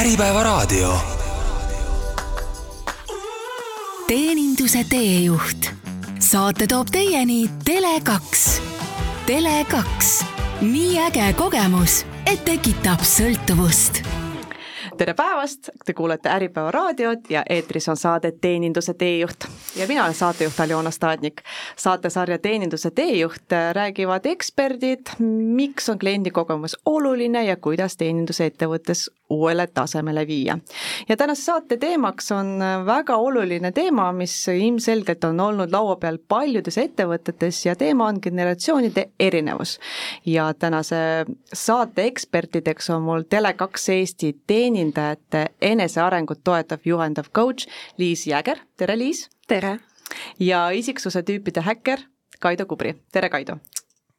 Äripäevaraadio. teeninduse teejuht. saate toob teieni Tele2. Tele2, nii äge kogemus, et tekitab sõltuvust tere päevast, te kuulete Äripäeva raadiot ja eetris on saade Teeninduse teejuht ja mina olen saatejuht Aljona Staadnik. saatesarja Teeninduse teejuht räägivad eksperdid, miks on kliendikogemus oluline ja kuidas teenindusettevõttes uuele tasemele viia. ja tänase saate teemaks on väga oluline teema, mis ilmselgelt on olnud laua peal paljudes ettevõtetes ja teema on generatsioonide erinevus. ja tänase saate ekspertideks on mul Tele2 Eesti teenindajate enesearengut toetav juhendav coach Liis Jäger, tere Liis! tere! ja isiksuse tüüpide häkker Kaido Kubri, tere Kaido!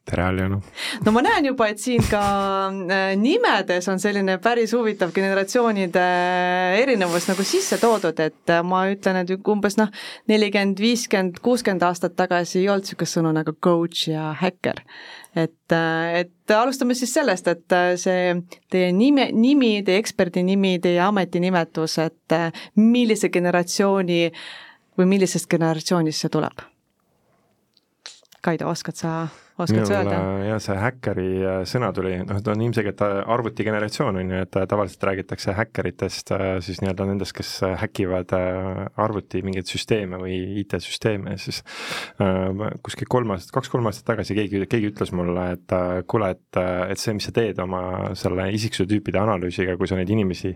Tere, Aljana! no ma näen juba, et siin ka äh, nimedes on selline päris huvitav generatsioonide erinevus nagu sisse toodud, et äh, ma ütlen, et umbes noh, nelikümmend, viiskümmend, kuuskümmend aastat tagasi ei olnud niisugust sõnu nagu coach ja häkker. et, äh, et alustame siis sellest, et see teie nime, nimi, teie eksperdi nimi, teie ametinimetus, et millise generatsiooni või millisest generatsioonist see tuleb? Kaido, oskad sa oskad sa öelda? jah, see häkkeri äh, sõna tuli, noh, ta on ilmselgelt äh, arvutigeneratsioon, on ju, et äh, tavaliselt räägitakse häkkeritest siis nii-öelda nendest, kes häkivad arvuti mingeid süsteeme või IT-süsteeme siis kuskil kolm aastat, kaks-kolm aastat tagasi keegi, keegi ütles mulle, et kuule, et, et see, mis sa teed oma selle isiksuse tüüpide analüüsiga, kui sa neid inimesi,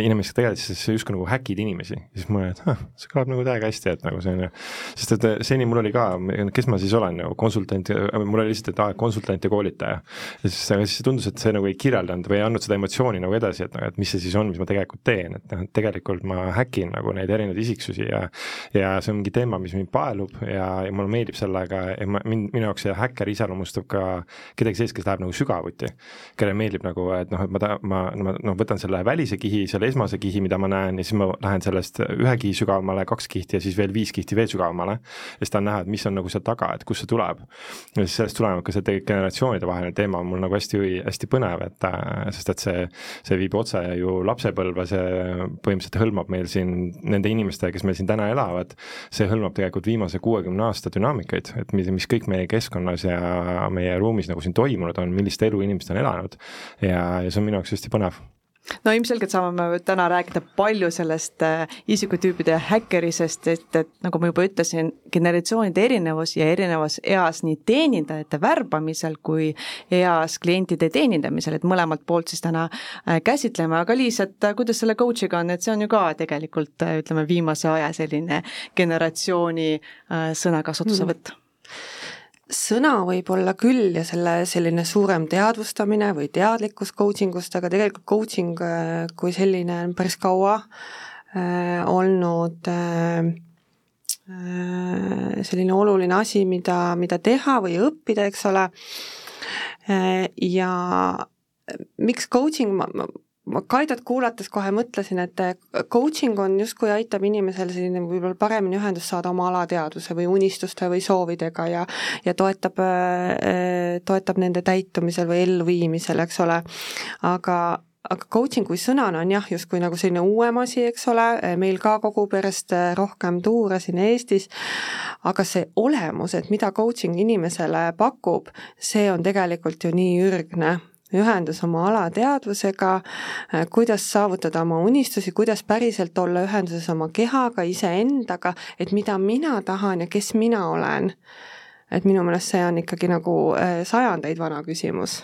inimestega tegeled, siis sa justkui nagu häkid inimesi. siis ma olin, et ah, see kõlab nagu täiega hästi, et nagu see on ju, sest et seni mul oli ka, kes ma siis olen nagu konsultant, mul oli lihtsalt, et aa, konsultant ja koolitaja. ja siis, aga siis tundus, et see nagu ei kirjeldanud või ei andnud seda emotsiooni nagu edasi, et noh, et mis see siis on, mis ma tegelikult teen, et noh, et tegelikult ma häkin nagu neid erinevaid isiksusi ja ja see on mingi teema, mis mind paelub ja, ja mulle meeldib sellega ja ma, mind, minu jaoks see häkker iseloomustab ka kedagi sellist, kes läheb nagu sügavuti. kellele meeldib nagu, et noh, et ma ta-, ma, ma noh, võtan selle välise kihi, selle esmase kihi, mida ma näen ja siis ma lähen sellest ühe kihi sügavamale, kaks kihti ja siis veel viis kihti veel sügavamale. ja siis tahan näha, et mis on nagu seal taga, et kust see tuleb. ja siis sellest tulenevalt ka see tegelikult generatsioonide vaheline teema on mul nagu hästi, hästi põnev, et äh, sest et see, see viib otse ju lapsepõlve, see põhimõtteliselt hõlmab meil siin nende inimestega, kes meil siin täna elavad, see hõlmab tegelikult viimase kuuekümne aasta dünaamikaid, et mis, mis kõik meie keskkonnas ja meie ruumis nagu siin toimunud on, millist elu inimesed on elanud. Ja, ja see on minu jaoks hästi põnev no ilmselgelt saame me täna rääkida palju sellest äh, isikutüüpide häkkerisest, et, et nagu ma juba ütlesin, generatsioonide erinevus ja erinevas eas nii teenindajate värbamisel kui eas klientide teenindamisel, et mõlemalt poolt siis täna äh, käsitleme, aga Liis, et äh, kuidas selle coach'iga on, et see on ju ka tegelikult ütleme, viimase aja selline generatsiooni sõnakasutusevõtt mm sõna võib olla küll ja selle selline suurem teadvustamine või teadlikkus coaching ust, aga tegelikult coaching äh, kui selline on päris kaua äh, olnud äh, äh, selline oluline asi, mida, mida teha või õppida, eks ole. Äh,, ja miks coaching, ma, ma ma Kaidot kuulates kohe mõtlesin, et eh, coaching on justkui aitab inimesel selline võib-olla paremini ühendust saada oma alateadvuse või unistuste või soovidega ja ja toetab, eh, toetab nende täitumisel või elluviimisel, eks ole. aga, aga coaching kui sõnana on jah, justkui nagu selline uuem asi, eks ole, meil ka kogub järjest rohkem tuure siin Eestis, aga see olemus, et mida coaching inimesele pakub, see on tegelikult ju nii ürgne ühendus oma alateadvusega, äh, kuidas saavutada oma unistusi, kuidas päriselt olla ühenduses oma kehaga, iseendaga, et mida mina tahan ja kes mina olen. et minu meelest see on ikkagi nagu äh, sajandeid vana küsimus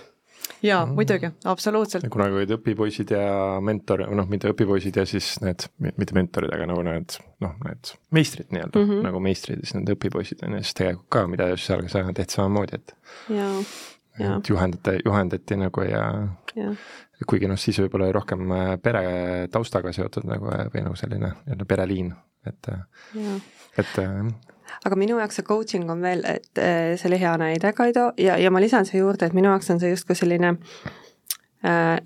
jaa mm., muidugi, absoluutselt. kunagi olid õpipoisid ja mentor, noh, mitte õpipoisid ja siis need, mitte mentorid, aga nagu need noh, need meistrid nii-öelda mm, -hmm. nagu meistrid ja siis need õpipoisid on ju, siis tegelikult ka, mida just seal sa teed samamoodi, et jaa et juhendate, juhendati nagu ja, ja. kuigi noh, siis võib-olla oli rohkem äh, pere taustaga seotud nagu äh, või nagu selline nii-öelda pereliin, et, äh, et aga minu jaoks see coaching on veel, et see oli hea näide, Kaido, ja, ja ma lisan siia juurde, et minu jaoks on see justkui selline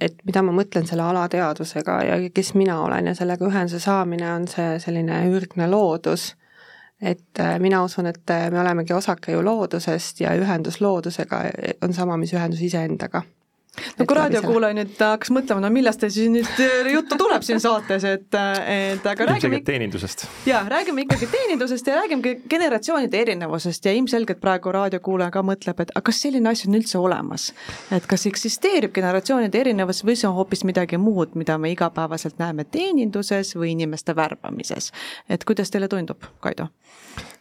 et mida ma mõtlen selle alateadvusega ja kes mina olen ja sellega ühenduse saamine on see selline ürgne loodus et äh, mina usun, et äh, me olemegi osake ju loodusest ja ühendus loodusega on sama, mis ühendus iseendaga. No kui raadiokuulaja nüüd hakkas mõtlema, no millest siis nüüd äh, juttu tuleb siin saates, et, et aga räägime teenindusest. jaa, räägime ikkagi teenindusest ja räägime generatsioonide erinevusest ja ilmselgelt praegu raadiokuulaja ka mõtleb, et aga kas selline asi on üldse olemas. et kas eksisteerib generatsioonide erinevus või see on hoopis midagi muud, mida me igapäevaselt näeme teeninduses või inimeste värbamises. et kuidas teile tundub, Kaido?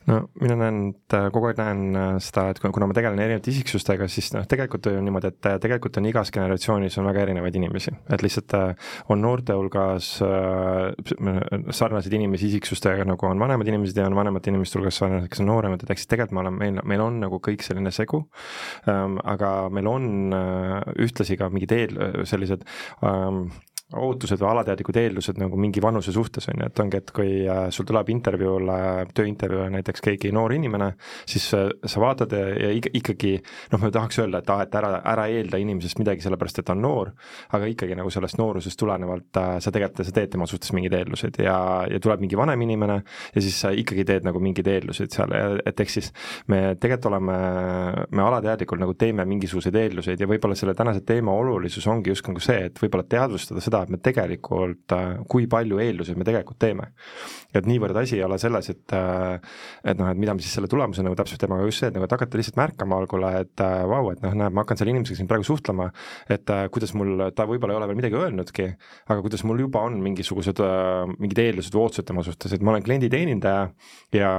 No mina näen, et äh, kogu aeg näen äh, seda, et kuna ma tegelen erinevate isiksustega, siis noh, tegelikult on niimoodi, et äh, tegelikult on igas generatsioonis on väga erinevaid inimesi, et lihtsalt on noorte hulgas sarnaseid inimesi isiksustega, nagu on vanemad inimesed ja on vanemate inimeste hulgas sarnased, kes on nooremad, et ehk siis tegelikult me oleme, meil, meil on nagu kõik selline segu, ähm, aga meil on ühtlasi ka mingid eel-, sellised ähm, ootused või alateadlikud eeldused nagu mingi vanuse suhtes, on ju, et ongi, et kui äh, sul tuleb intervjuule, tööintervjuule näiteks keegi noor inimene, siis äh, sa vaatad ja, ikkagi noh, ma tahaks öelda, et aa, et ära, ära eelda inimesest midagi sellepärast, et ta on noor, aga ikkagi nagu sellest noorusest tulenevalt äh, sa tegelikult, sa teed tema suhtes mingeid eeldused ja, ja tuleb mingi vanem inimene ja siis sa ikkagi teed nagu mingeid eelduseid seal, et ehk siis me tegelikult oleme, me alateadlikult nagu teeme mingisuguseid eelduseid ja võib-olla selle tänase teema olulisus ongi just nagu see, et võib-olla teadvustada seda, seda, et me tegelikult, äh, kui palju eeldusi me tegelikult teeme. et niivõrd asi ei ole selles, et äh, et noh, et mida me siis selle tulemusena nagu täpselt teeme, aga just see, et nagu, et hakata lihtsalt märkama algul, et äh, vau et noh, näed, ma hakkan selle inimesega siin praegu suhtlema, et kuidas mul, ta võib-olla ei ole veel midagi öelnudki, aga kuidas mul juba on mingisugused, mingid eeldused või ootused tema suhtes, et ma olen klienditeenindaja ja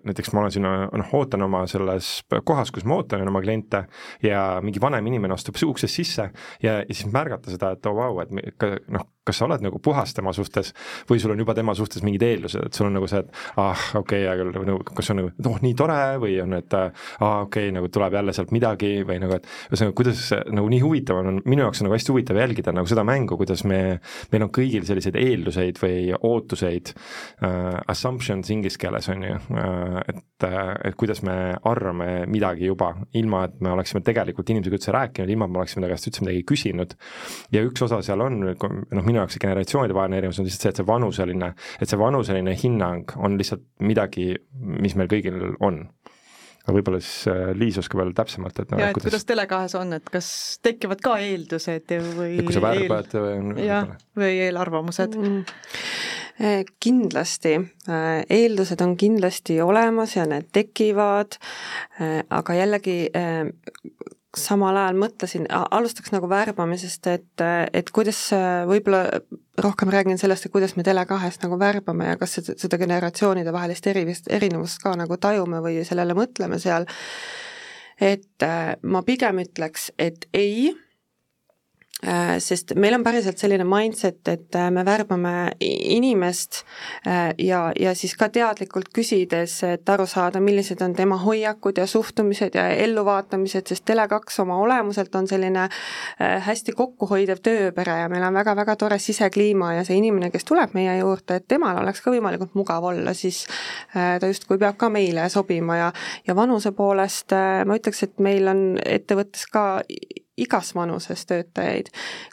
näiteks ma olen siin, noh, ootan oma selles kohas, kus ma ootan oma kliente ja mingi vanem inimene astub uksest sisse ja, ja siis märgata seda, et oo oh, vau et noh, kas sa oled nagu puhas tema suhtes või sul on juba tema suhtes mingid eeldused, et sul on nagu see, et ah, okei okay,, hea küll, nagu kas on nagu, et oh, nii tore või on, et aa ah, okei okay,, nagu tuleb jälle sealt midagi või nagu, et ühesõnaga, kuidas nagu nii huvitav on, minu jaoks on nagu hästi huvitav jälgida nagu seda mängu, kuidas me, meil on kõigil selliseid eelduseid või ootuseid uh,, assumptions inglise keeles on ju uh,, et uh,, et kuidas me arvame midagi juba, ilma et me oleksime tegelikult inimesega üldse rääkinud, ilma et me oleksime ta käest üldse midagi küsinud. ja üks osa seal on, noh, minu jaoks see generatsioonide vaheline erinevus on lihtsalt see, et see vanuseline, et see vanuseline hinnang on lihtsalt midagi, mis meil kõigil on aga võib-olla siis äh, Liis oskab veel täpsemalt, et no, ja et kuidas, kuidas Tele2-s on, et kas tekivad ka eeldused või ja kui sa värbad eel... või jah, või eelarvamused mm.? Äh, kindlasti, äh, eeldused on kindlasti olemas ja need tekivad, aga jällegi samal ajal mõtlesin, alustaks nagu värbamisest, et, et kuidas võib-olla rohkem räägin sellest, et kuidas me Tele2-st nagu värbame ja kas seda, seda generatsioonide vahelist erivist, erinevust ka nagu tajume või sellele mõtleme seal. et ma pigem ütleks, et ei sest meil on päriselt selline mindset, et äh, me värbame inimest äh, ja, ja siis ka teadlikult küsides, et aru saada, millised on tema hoiakud ja suhtumised ja elluvaatamised, sest Tele2 oma olemuselt on selline hästi kokkuhoidev tööpere ja meil on väga-väga tore sisekliima ja see inimene, kes tuleb meie juurde, et temal oleks ka võimalikult mugav olla, siis ta justkui peab ka meile sobima ja, ja vanuse poolest ma ütleks, et meil on ettevõttes ka igas vanuses töötajaid,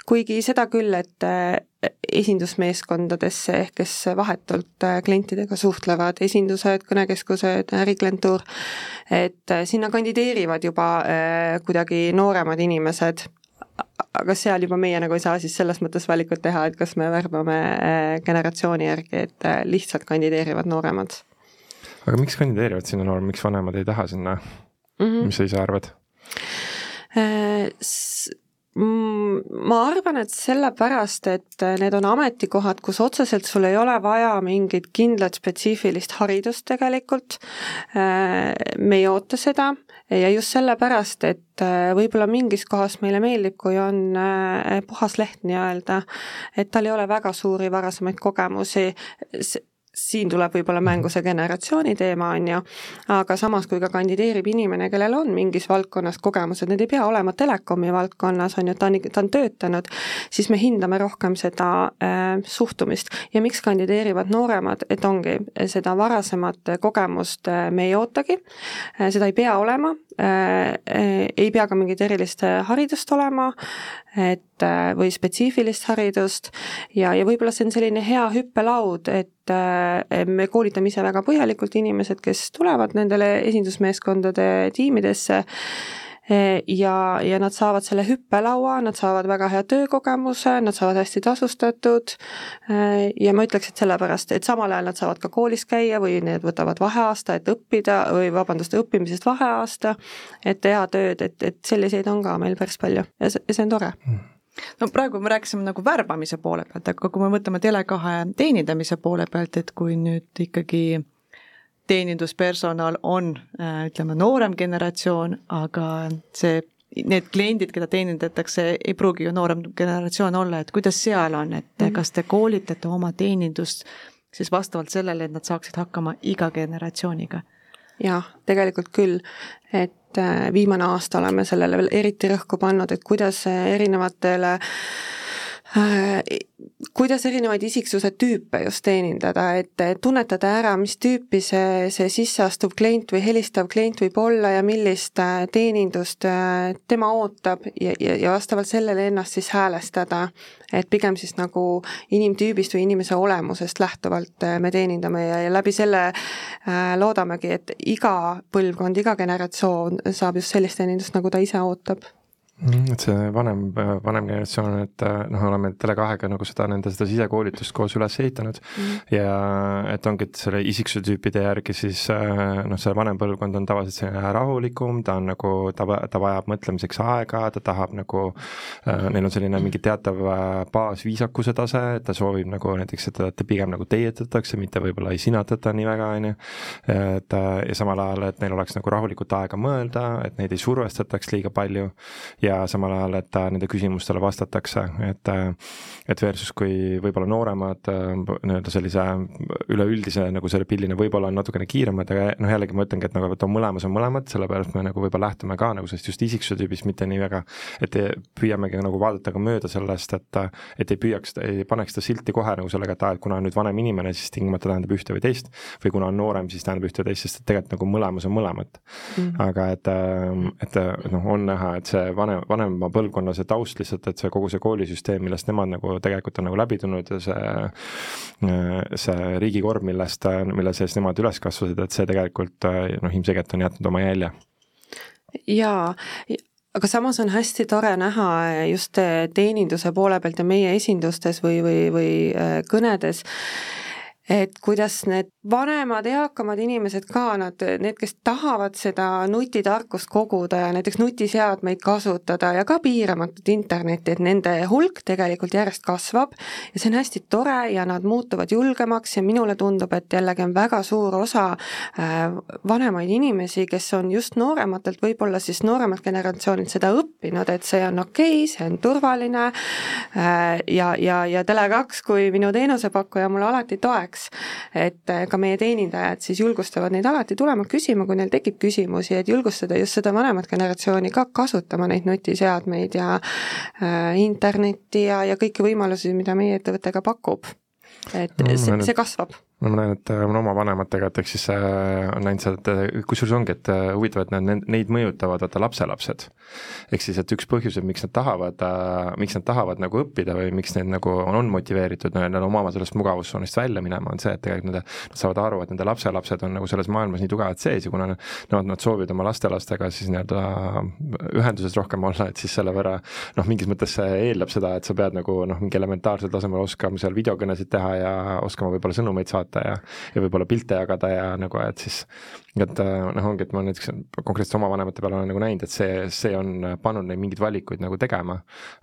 kuigi seda küll, et äh, esindusmeeskondadesse ehk kes vahetult äh, klientidega suhtlevad, esindused, kõnekeskused, äriklientuur, et äh, sinna kandideerivad juba kuidagi nooremad inimesed, aga seal juba meie nagu ei saa siis selles mõttes valikut teha, et kas me värbame generatsiooni järgi, et lihtsalt kandideerivad nooremad. aga miks kandideerivad sinna nooremad, miks vanemad ei taha sinna mm, -hmm. mis sa ise arvad? Äh, mm, ma arvan, et sellepärast, et need on ametikohad, kus otseselt sul ei ole vaja mingit kindlat spetsiifilist haridust tegelikult. Äh, me ei oota seda ja just sellepärast, et äh, võib-olla mingis kohas meile meeldib, kui on puhas leht nii-öelda, et tal ei ole väga suuri varasemaid kogemusi siin tuleb võib-olla mängu see generatsiooni teema, on ju, aga samas, kui ka kandideerib inimene, kellel on mingis valdkonnas kogemused, need ei pea olema telekomi valdkonnas, on ju, ta on, ta on töötanud, siis me hindame rohkem seda äh, suhtumist. ja miks kandideerivad nooremad, et ongi, seda varasemat kogemust äh, me ei ootagi. Äh,, seda ei pea olema äh,, äh ei pea ka mingit erilist äh, haridust olema, et äh, või spetsiifilist haridust. Ja, ja võib-olla see on selline hea hüppelaud, et äh, me koolitame ise väga põhjalikult inimesed, kes tulevad nendele esindusmeeskondade tiimidesse ja, ja nad saavad selle hüppelaua, nad saavad väga hea töökogemuse, nad saavad hästi tasustatud ja ma ütleks, et sellepärast, et samal ajal nad saavad ka koolis käia või need võtavad vaheaasta, et õppida või vabandust, õppimisest vaheaasta, et teha tööd, et, et selliseid on ka meil päris palju. Ja see, see on tore. Mm no praegu me rääkisime nagu värbamise poole pealt, aga kui me võtame Tele2 teenindamise poole pealt, et kui nüüd ikkagi teeninduspersonal on äh, ütleme, noorem generatsioon, aga see, need kliendid, keda teenindatakse, ei pruugi ju noorem generatsioon olla, et kuidas seal on, et mm -hmm. kas te koolitate oma teenindust siis vastavalt sellele, et nad saaksid hakkama iga generatsiooniga? jah, tegelikult küll, et viimane aasta oleme sellele veel eriti rõhku pannud, et kuidas erinevatele äh, kuidas erinevaid isiksuse tüüpe just teenindada, et tunnetada ära, mis tüüpi see, see sisseastuv klient või helistav klient võib olla ja millist äh, teenindust äh, tema ootab ja, ja, ja vastavalt sellele ennast siis häälestada. et pigem siis nagu inimtüübist või inimese olemusest lähtuvalt äh, me teenindame ja, ja läbi selle loodamegi, et iga põlvkond, iga generatsioon saab just sellist teenindust, nagu ta ise ootab et see vanem, vanem generatsioon, et noh, oleme Tele2-ga nagu seda, nende seda sisekoolitust koos üles ehitanud mm. ja et ongi, et selle isiksuse tüüpide järgi siis noh, see vanem põlvkond on tavaliselt selline rahulikum, ta on nagu, ta, ta vajab mõtlemiseks aega, ta tahab nagu, neil on selline mingi teatav baasviisakuse tase, et ta soovib nagu näiteks, et, et pigem nagu teietatakse, mitte võib-olla ei sinatata nii väga, on ju. et ja samal ajal, et neil oleks nagu rahulikult aega mõelda, et neid ei survestataks liiga palju ja ja samal ajal, et nende küsimustele vastatakse, et et versus kui võib-olla nooremad nii-öelda sellise üleüldise nagu selle pildina võib-olla on natukene kiiremad, aga noh, jällegi ma ütlengi, et nagu, et on mõlemas on mõlemad, sellepärast me nagu võib-olla lähtume ka nagu sellest just isiksuse tüübist, mitte nii väga, et püüamegi nagu vaadata ka mööda sellest, et et ei püüaks, ei paneks seda silti kohe nagu sellega, et aa, et kuna on nüüd vanem inimene, siis tingimata tähendab ühte või teist, või kuna on noorem, siis tähendab ühte või teist, sest tegelikult nagu mõlemas on mõlemat mm. -hmm. aga et, et noh, on näha, et see vanem, vanema põlvkonna see taust lihtsalt, et see kogu see koolisüsteem, millest nemad nagu tegelikult on nagu läbi tulnud ja see, see riigikorv, millest, mille sees nemad üles kasvasid, et see tegelikult noh, ilmselgelt on jätnud oma jälje. jaa, aga samas on hästi tore näha just teeninduse poole pealt ja meie esindustes või, või, või kõnedes, et kuidas need vanemad, eakamad inimesed ka, nad, need, kes tahavad seda nutitarkust koguda ja näiteks nutiseadmeid kasutada ja ka piiramatut internetti, et nende hulk tegelikult järjest kasvab ja see on hästi tore ja nad muutuvad julgemaks ja minule tundub, et jällegi on väga suur osa äh, vanemaid inimesi, kes on just noorematelt, võib-olla siis nooremad generatsioonid seda õppinud, et see on okei okay,, see on turvaline äh, ja, ja, ja Tele2 kui minu teenusepakkuja mulle alati toeks, et ka meie teenindajad siis julgustavad neid alati tulema küsima, kui neil tekib küsimusi, et julgustada just seda vanemat generatsiooni ka kasutama neid nutiseadmeid ja äh, internetti ja, ja kõiki võimalusi, mida meie ettevõte ka pakub. et see, see kasvab no ma näen, et äh, ma oma vanematega, et ehk siis äh, on näinud seda, et äh, kusjuures ongi, et huvitav, et need, neid mõjutavad vaata lapselapsed. ehk siis, et üks põhjuseid, miks nad tahavad miks nad tahavad nagu õppida või miks need nagu on, motiveeritud no, nad omama sellest mugavustsoonist välja minema, on see, et tegelikult nende, nad saavad aru, et nende lapselapsed on nagu selles maailmas nii tugevad sees ja kuna nad, nad, nad soovivad oma lastelastega siis nii-öelda ühenduses rohkem olla, et siis selle võrra noh, mingis mõttes see eeldab seda, et sa pead nagu noh, mingi elementaarsel tasemel oskama seal videokõnesid teha ja oskama võib-olla sõnumeid saata, saata ja, ja võib-olla pilte jagada ja nagu, et siis, et äh, noh, ongi, et ma näiteks konkreetselt oma vanemate peal olen nagu näinud, et see, see on pannud neid mingeid valikuid nagu tegema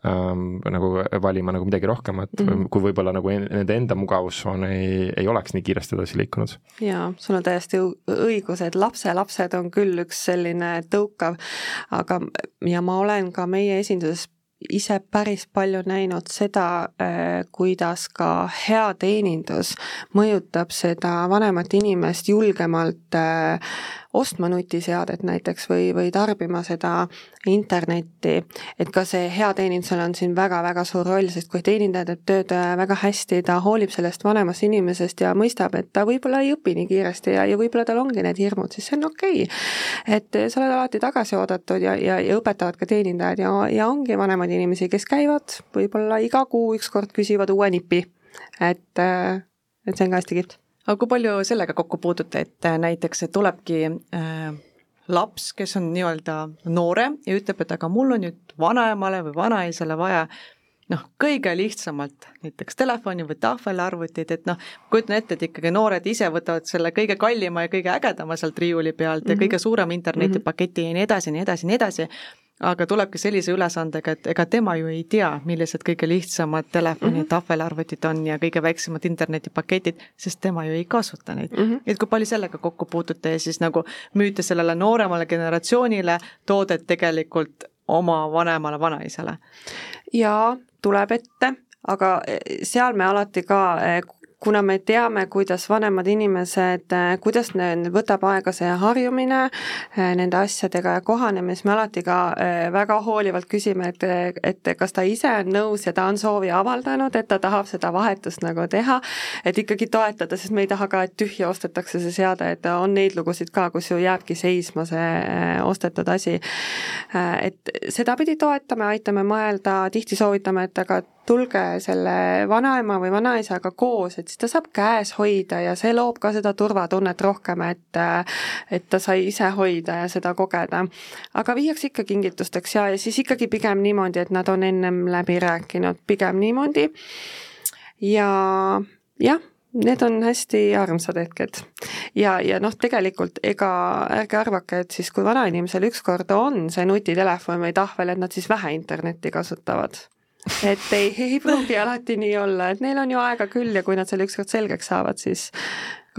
ähm,, nagu valima nagu midagi rohkemat mm, -hmm. kui võib-olla nagu nende enda mugavussoon ei, ei oleks nii kiiresti edasi liikunud. jaa, sul on täiesti õigus, et lapselapsed on küll üks selline tõukav, aga, ja ma olen ka meie esinduses ise päris palju näinud seda, äh, kuidas ka hea teenindus mõjutab seda vanemat inimest julgemalt äh, ostma nutiseadet näiteks või, või tarbima seda internetti, et ka see hea teenindusel on siin väga-väga suur roll, sest kui teenindaja teeb tööd äh, väga hästi, ta hoolib sellest vanemast inimesest ja mõistab, et ta võib-olla ei õpi nii kiiresti ja, ja võib-olla tal ongi need hirmud, siis see on okei. Okay.. et sa oled alati tagasi oodatud ja, ja, ja õpetavad ka teenindajad ja, ja ongi vanemaid inimesi, kes käivad võib-olla iga kuu ükskord küsivad uue nipi. et, äh, et see on ka hästi kihvt aga kui palju sellega kokku puutute, et äh, näiteks tulebki äh, laps, kes on nii-öelda noorem ja ütleb, et aga mul on nüüd vanaemale või vanaisale vaja noh, kõige lihtsamalt näiteks telefoni või tahvelarvutit, et noh, kujutan ette, et ikkagi noored ise võtavad selle kõige kallima ja kõige ägedama sealt riiuli pealt mm -hmm. ja kõige suurema internetipaketi ja nii edasi, nii edasi, nii edasi aga tulebki sellise ülesandega, et ega tema ju ei tea, millised kõige lihtsamad telefonid mm -hmm., tahvelarvutid on ja kõige väiksemad internetipaketid, sest tema ju ei kasuta neid mm. -hmm. et kui palju sellega kokku puutute ja siis nagu müüte sellele nooremale generatsioonile toodet tegelikult oma vanemale vanaisale? jaa, tuleb ette, aga seal me alati ka kuna me teame, kuidas vanemad inimesed, äh, kuidas neil võtab aega see harjumine äh, nende asjadega ja kohanemine, siis me alati ka äh, väga hoolivalt küsime, et, et kas ta ise on nõus ja ta on soovi avaldanud, et ta tahab seda vahetust nagu teha, et ikkagi toetada, sest me ei taha ka, et tühja ostetakse see seade, et on neid lugusid ka, kus ju jääbki seisma see ostetud asi. et sedapidi toetame, aitame mõelda, tihti soovitame, et aga tulge selle vanaema või vanaisaga koos, et siis ta saab käes hoida ja see loob ka seda turvatunnet rohkem, et et ta sai ise hoida ja seda kogeda. aga viiakse ikka kingitusteks ja, ja siis ikkagi pigem niimoodi, et nad on ennem läbi rääkinud, pigem niimoodi. ja jah need on hästi armsad hetked. ja, ja noh, tegelikult ega ärge arvake, et siis kui vanainimesel ükskord on see nutitelefon või tahvel, et nad siis vähe internetti kasutavad et ei, ei pruugi alati nii olla, et neil on ju aega küll ja kui nad selle ükskord selgeks saavad, siis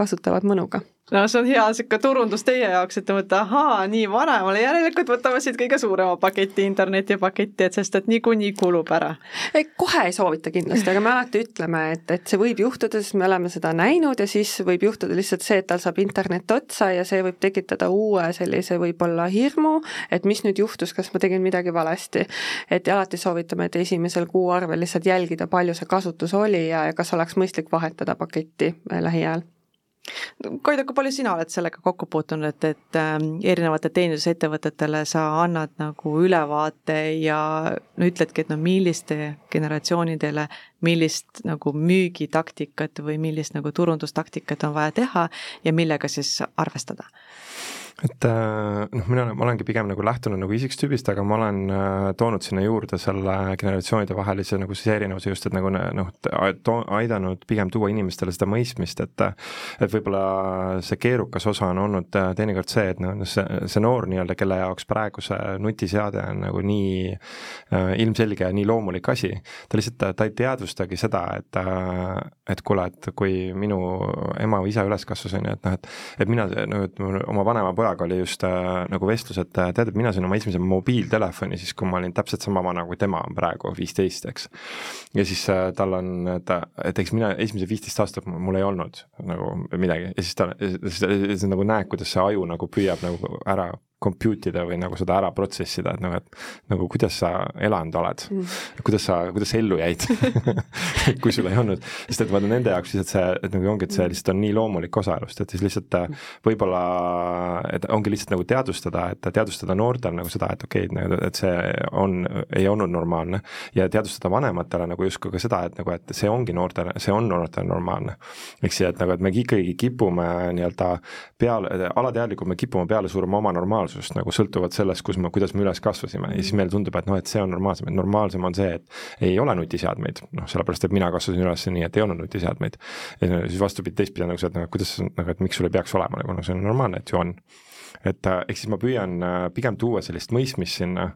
kasutavad mõnuga no see on hea niisugune turundus teie jaoks, et te mõtlete, ahaa, nii vanemale, järelikult võtame siit kõige suurema paketi, internetipaketti, et sest et niikuinii kulub ära. kohe ei soovita kindlasti, aga me alati ütleme, et, et see võib juhtuda, sest me oleme seda näinud ja siis võib juhtuda lihtsalt see, et tal saab internet otsa ja see võib tekitada uue sellise võib-olla hirmu, et mis nüüd juhtus, kas ma tegin midagi valesti. et alati soovitame, et esimesel kuu arvel lihtsalt jälgida, palju see kasutus oli ja, ja kas oleks mõistlik vahetada paketti lähiajal Koida, kui palju sina oled sellega kokku puutunud, et, et äh, erinevate teenindusettevõtetele sa annad nagu ülevaate ja no ütledki, et no milliste generatsioonidele millist nagu müügitaktikat või millist nagu turundustaktikat on vaja teha ja millega siis arvestada? Et äh, noh, mina ma olengi pigem nagu lähtunud nagu isikstüübist, aga ma olen äh, toonud sinna juurde selle generatsioonide vahelise nagu siis erinevuse just, et nagu noh, aidanud pigem tuua inimestele seda mõistmist, et et võib-olla see keerukas osa on olnud äh, teinekord see, et noh, see, see noor nii-öelda, kelle jaoks praegu see nutiseade on nagu nii ilmselge ja nii loomulik asi, ta lihtsalt, ta ei teadvustagi seda, et et kuule, et kui minu ema või isa üles kasvas, on ju, et noh, et et mina no, et oma vanema poja pojaga oli just äh, nagu vestlus, et äh, tead, et mina sain oma esimese mobiiltelefoni siis, kui ma olin täpselt sama vana, kui tema on praegu, viisteist, eks. ja siis äh, tal on, et, et eks mina esimesed viisteist aastat mul ei olnud nagu midagi ja siis ta, siis nagu näed, kuidas see aju nagu püüab nagu ära compute ida või nagu seda ära protsessida, et nagu, et nagu kuidas sa elanud oled? Mm., kuidas sa, kuidas sa ellu jäid? Kui sul ei olnud, sest et vaata nende jaoks lihtsalt see, et nagu ongi, et see lihtsalt on nii loomulik osa elust, et siis lihtsalt äh, võib-olla, et ongi lihtsalt nagu teadvustada, et teadvustada noortel nagu seda, et okei okay,, nagu, et see on, ei olnud normaalne. Ja teadvustada vanematele nagu justkui ka seda, et nagu, et see ongi noortele, see on noortele normaalne. ehk siis, et nagu, et me ikkagi kipume nii-öelda peale, alateadlikult me kipume peale suruma oma normaalsust, normaalsust nagu sõltuvalt sellest, kus me, kuidas me üles kasvasime. Ja siis meile tundub, et noh, et see on normaalsem, et normaalsem on see, et ei ole nutiseadmeid, noh, sellepärast et mina kasvasin üles nii, et ei olnud nutiseadmeid. ja siis vastupidi, teistpidi nagu see, et noh, kuidas nagu, et miks sul ei peaks olema, nagu noh, see on normaalne, et ju on et äh, ehk siis ma püüan äh, pigem tuua sellist mõistmist sinna,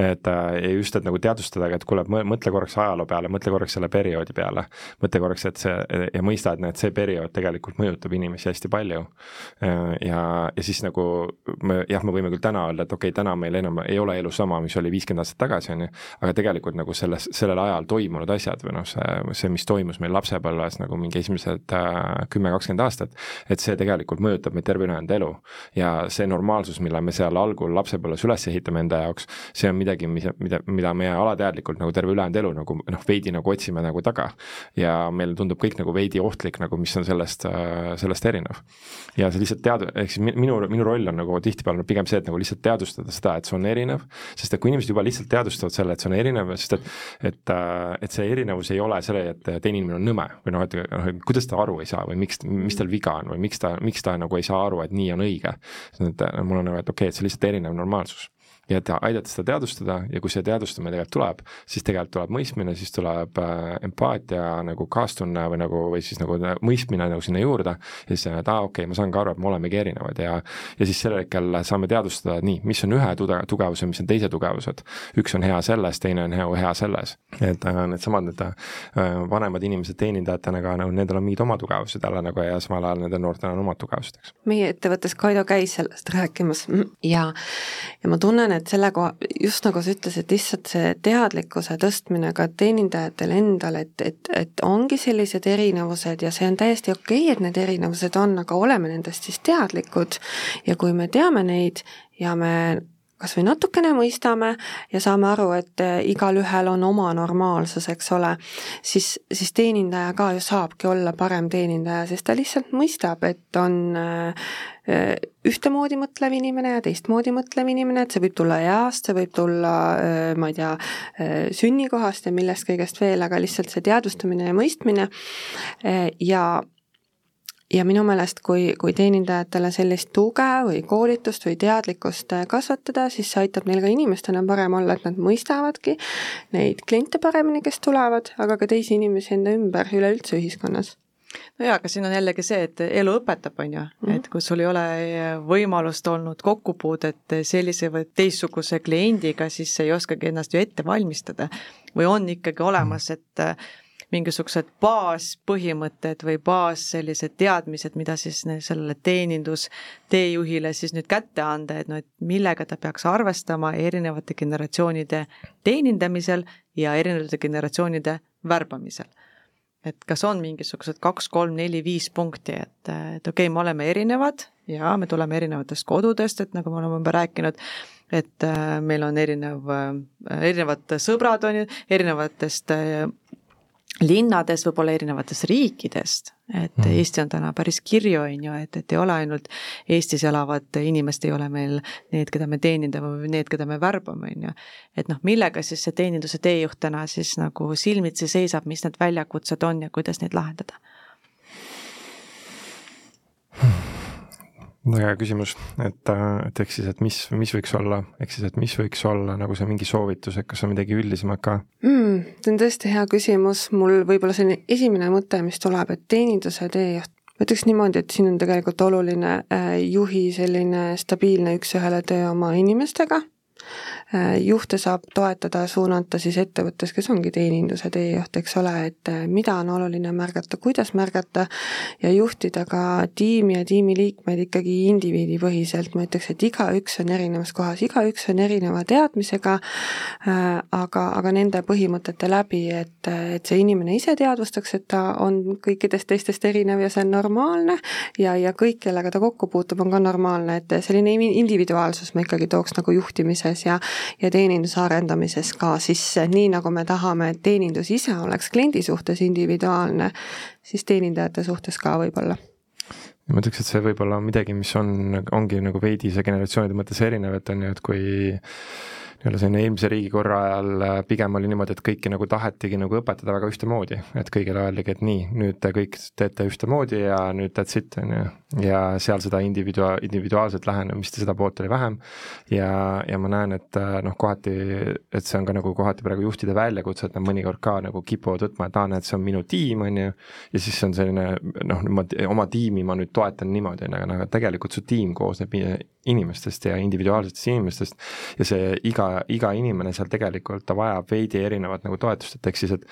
et äh, just, et nagu teadvustadagi, et kuule, mõtle korraks ajaloo peale, mõtle korraks selle perioodi peale, mõtle korraks, et see ja mõista, et näed, see periood tegelikult mõjutab inimesi hästi palju. ja, ja siis nagu me jah, me võime küll täna öelda, et okei okay,, täna meil enam ei ole elu sama, mis oli viiskümmend aastat tagasi, on ju, aga tegelikult nagu selles, sellel ajal toimunud asjad või noh, see, see, mis toimus meil lapsepõlves nagu mingi esimesed kümme, kakskümmend aastat, et see tegelikult mõjutab meid terve ülejäänud elu ja see see normaalsus, mille me seal algul lapsepõlves üles ehitame enda jaoks, see on midagi, mis, mida, mida me alateadlikult nagu terve ülejäänud elu nagu noh, veidi nagu otsime nagu taga. ja meile tundub kõik nagu veidi ohtlik nagu, mis on sellest, sellest erinev. ja see lihtsalt tead-, ehk siis minu, minu roll on nagu tihtipeale pigem see, et nagu lihtsalt teadvustada seda, et see on erinev, sest et kui inimesed juba lihtsalt teadvustavad selle, et see on erinev, sest et et, et see erinevus ei ole selle, et teine inimene on nõme või noh, et noh, kuidas ta aru ei saa või miks, mis tal viga on või miks ta, miks ta nagu ei saa aru, et nii on õige. Et mul on nagu, et okei okay,, et see lihtsalt erinev normaalsus ja et aidata seda teadvustada ja kui see teadvustamine tegelikult tuleb, siis tegelikult tuleb mõistmine, siis tuleb äh, empaatia nagu kaastunne või nagu, või siis nagu mõistmine nagu sinna juurde. ja siis, et aa, okei okay,, ma saan ka aru, et me olemegi erinevad ja, ja siis sellel hetkel saame teadvustada, nii, mis on ühe tugevus ja mis on teise tugevused. üks on hea selles, teine on hea, hea selles. et äh, needsamad need äh, vanemad inimesed teenindajatena ka nagu nendel on mingid oma tugevused jälle nagu ja samal ajal nendel noortel on omad tugevused, eks. meie ettevõttes Kaido käis sellest rääkimas ja, ja ma tunnen, et et selle koha, just nagu sa ütlesid, lihtsalt see teadlikkuse tõstmine ka teenindajatel endal, et, et, et ongi sellised erinevused ja see on täiesti okei okay,, et need erinevused on, aga oleme nendest siis teadlikud. Ja kui me teame neid ja me kas või natukene mõistame ja saame aru, et eh, igalühel on oma normaalsus, eks ole, siis, siis teenindaja ka ju saabki olla parem teenindaja, sest ta lihtsalt mõistab, et on eh, eh, ühtemoodi mõtlev inimene ja teistmoodi mõtlev inimene, et see võib tulla east, see võib tulla, ma ei tea, sünnikohast ja millest kõigest veel, aga lihtsalt see teadvustamine ja mõistmine. Ja ja minu meelest, kui, kui teenindajatele sellist tuge või koolitust või teadlikkust äh, kasvatada, siis see aitab neil ka inimestena parem olla, et nad mõistavadki neid kliente paremini, kes tulevad, aga ka teisi inimesi enda ümber üleüldse ühiskonnas no jaa, aga siin on jällegi see, et elu õpetab, on ju, mhm. et kui sul ei ole võimalust olnud kokkupuudet sellise või teistsuguse kliendiga, siis sa ei oskagi ennast ju ette valmistada. või on ikkagi olemas, et mingisugused baaspõhimõtted või baas sellised teadmised, mida siis sellele teenindus teejuhile siis nüüd kätte anda, et noh, et millega ta peaks arvestama erinevate generatsioonide teenindamisel ja erinevate generatsioonide värbamisel. Et kas on mingisugused kaks, kolm, neli, viis punkti, et, et okei okay,, me oleme erinevad ja me tuleme erinevatest kodudest, et nagu me oleme juba rääkinud, et äh, meil on erinev äh,, erinevad sõbrad, on ju, erinevatest äh, linnades, võib-olla erinevatest riikidest, et mm. Eesti on täna päris kirju, on ju, et, et ei ole ainult Eestis elavad inimesed, ei ole meil need, keda me teenindame või need, keda me värbame, on ju. et noh, millega siis see teeninduse teejuht täna siis nagu silmitsi seisab, mis need väljakutsed on ja kuidas neid lahendada väga hea küsimus, et, äh, et ehk siis, et mis, mis võiks olla, ehk siis, et mis võiks olla nagu see mingi soovitus, et kas on midagi üldisemat ka? Mm,? see on tõesti hea küsimus, mul võib-olla selline esimene mõte, mis tuleb, et teeninduse teejuht, ma ütleks niimoodi, et siin on tegelikult oluline äh, juhi selline stabiilne üks-ühele töö oma inimestega juhte saab toetada, suunata siis ettevõttes, kes ongi teeninduse teejuht, eks ole, et äh, mida on oluline märgata, kuidas märgata ja juhtida ka tiimi ja tiimiliikmeid ikkagi indiviidipõhiselt, ma ütleks, et igaüks on erinevas kohas, igaüks on erineva teadmisega, äh, aga, aga nende põhimõtete läbi, et, et see inimene ise teadvustaks, et ta on kõikidest teistest erinev ja see on normaalne ja, ja kõik, kellega ta kokku puutub, on ka normaalne, et selline individuaalsus ma ikkagi tooks nagu juhtimises ja ja teeninduse arendamises ka sisse, nii nagu me tahame, et teenindus ise oleks kliendi suhtes individuaalne, siis teenindajate suhtes ka võib-olla. Ma ütleks, et see võib olla midagi, mis on, ongi nagu veidi see generatsioonide mõttes erinev, et on ju, et kui nii-öelda selline eelmise riigikorra ajal äh, pigem oli niimoodi, et kõiki nagu tahetigi nagu õpetada väga ühtemoodi, et kõigile öeldigi, et nii, nüüd te kõik teete ühtemoodi ja nüüd that's it, on ju. ja seal seda individua-, individuaalset lähenemist ja seda poolt oli vähem. Ja, ja ma näen, et äh, noh, kohati, et see on ka nagu kohati praegu juhtide väljakutse, et nad mõnikord ka nagu kipuvad võtma, et aa, näed, see on minu tiim, on ju, ja siis on selline noh, ma oma tiimi ma nüüd toetan niimoodi, on ju, aga tegelikult su tiim koosneb inimestest ja individuaalsetest inimestest ja see iga iga inimene seal tegelikult, ta vajab veidi erinevat nagu toetust, et ehk siis, et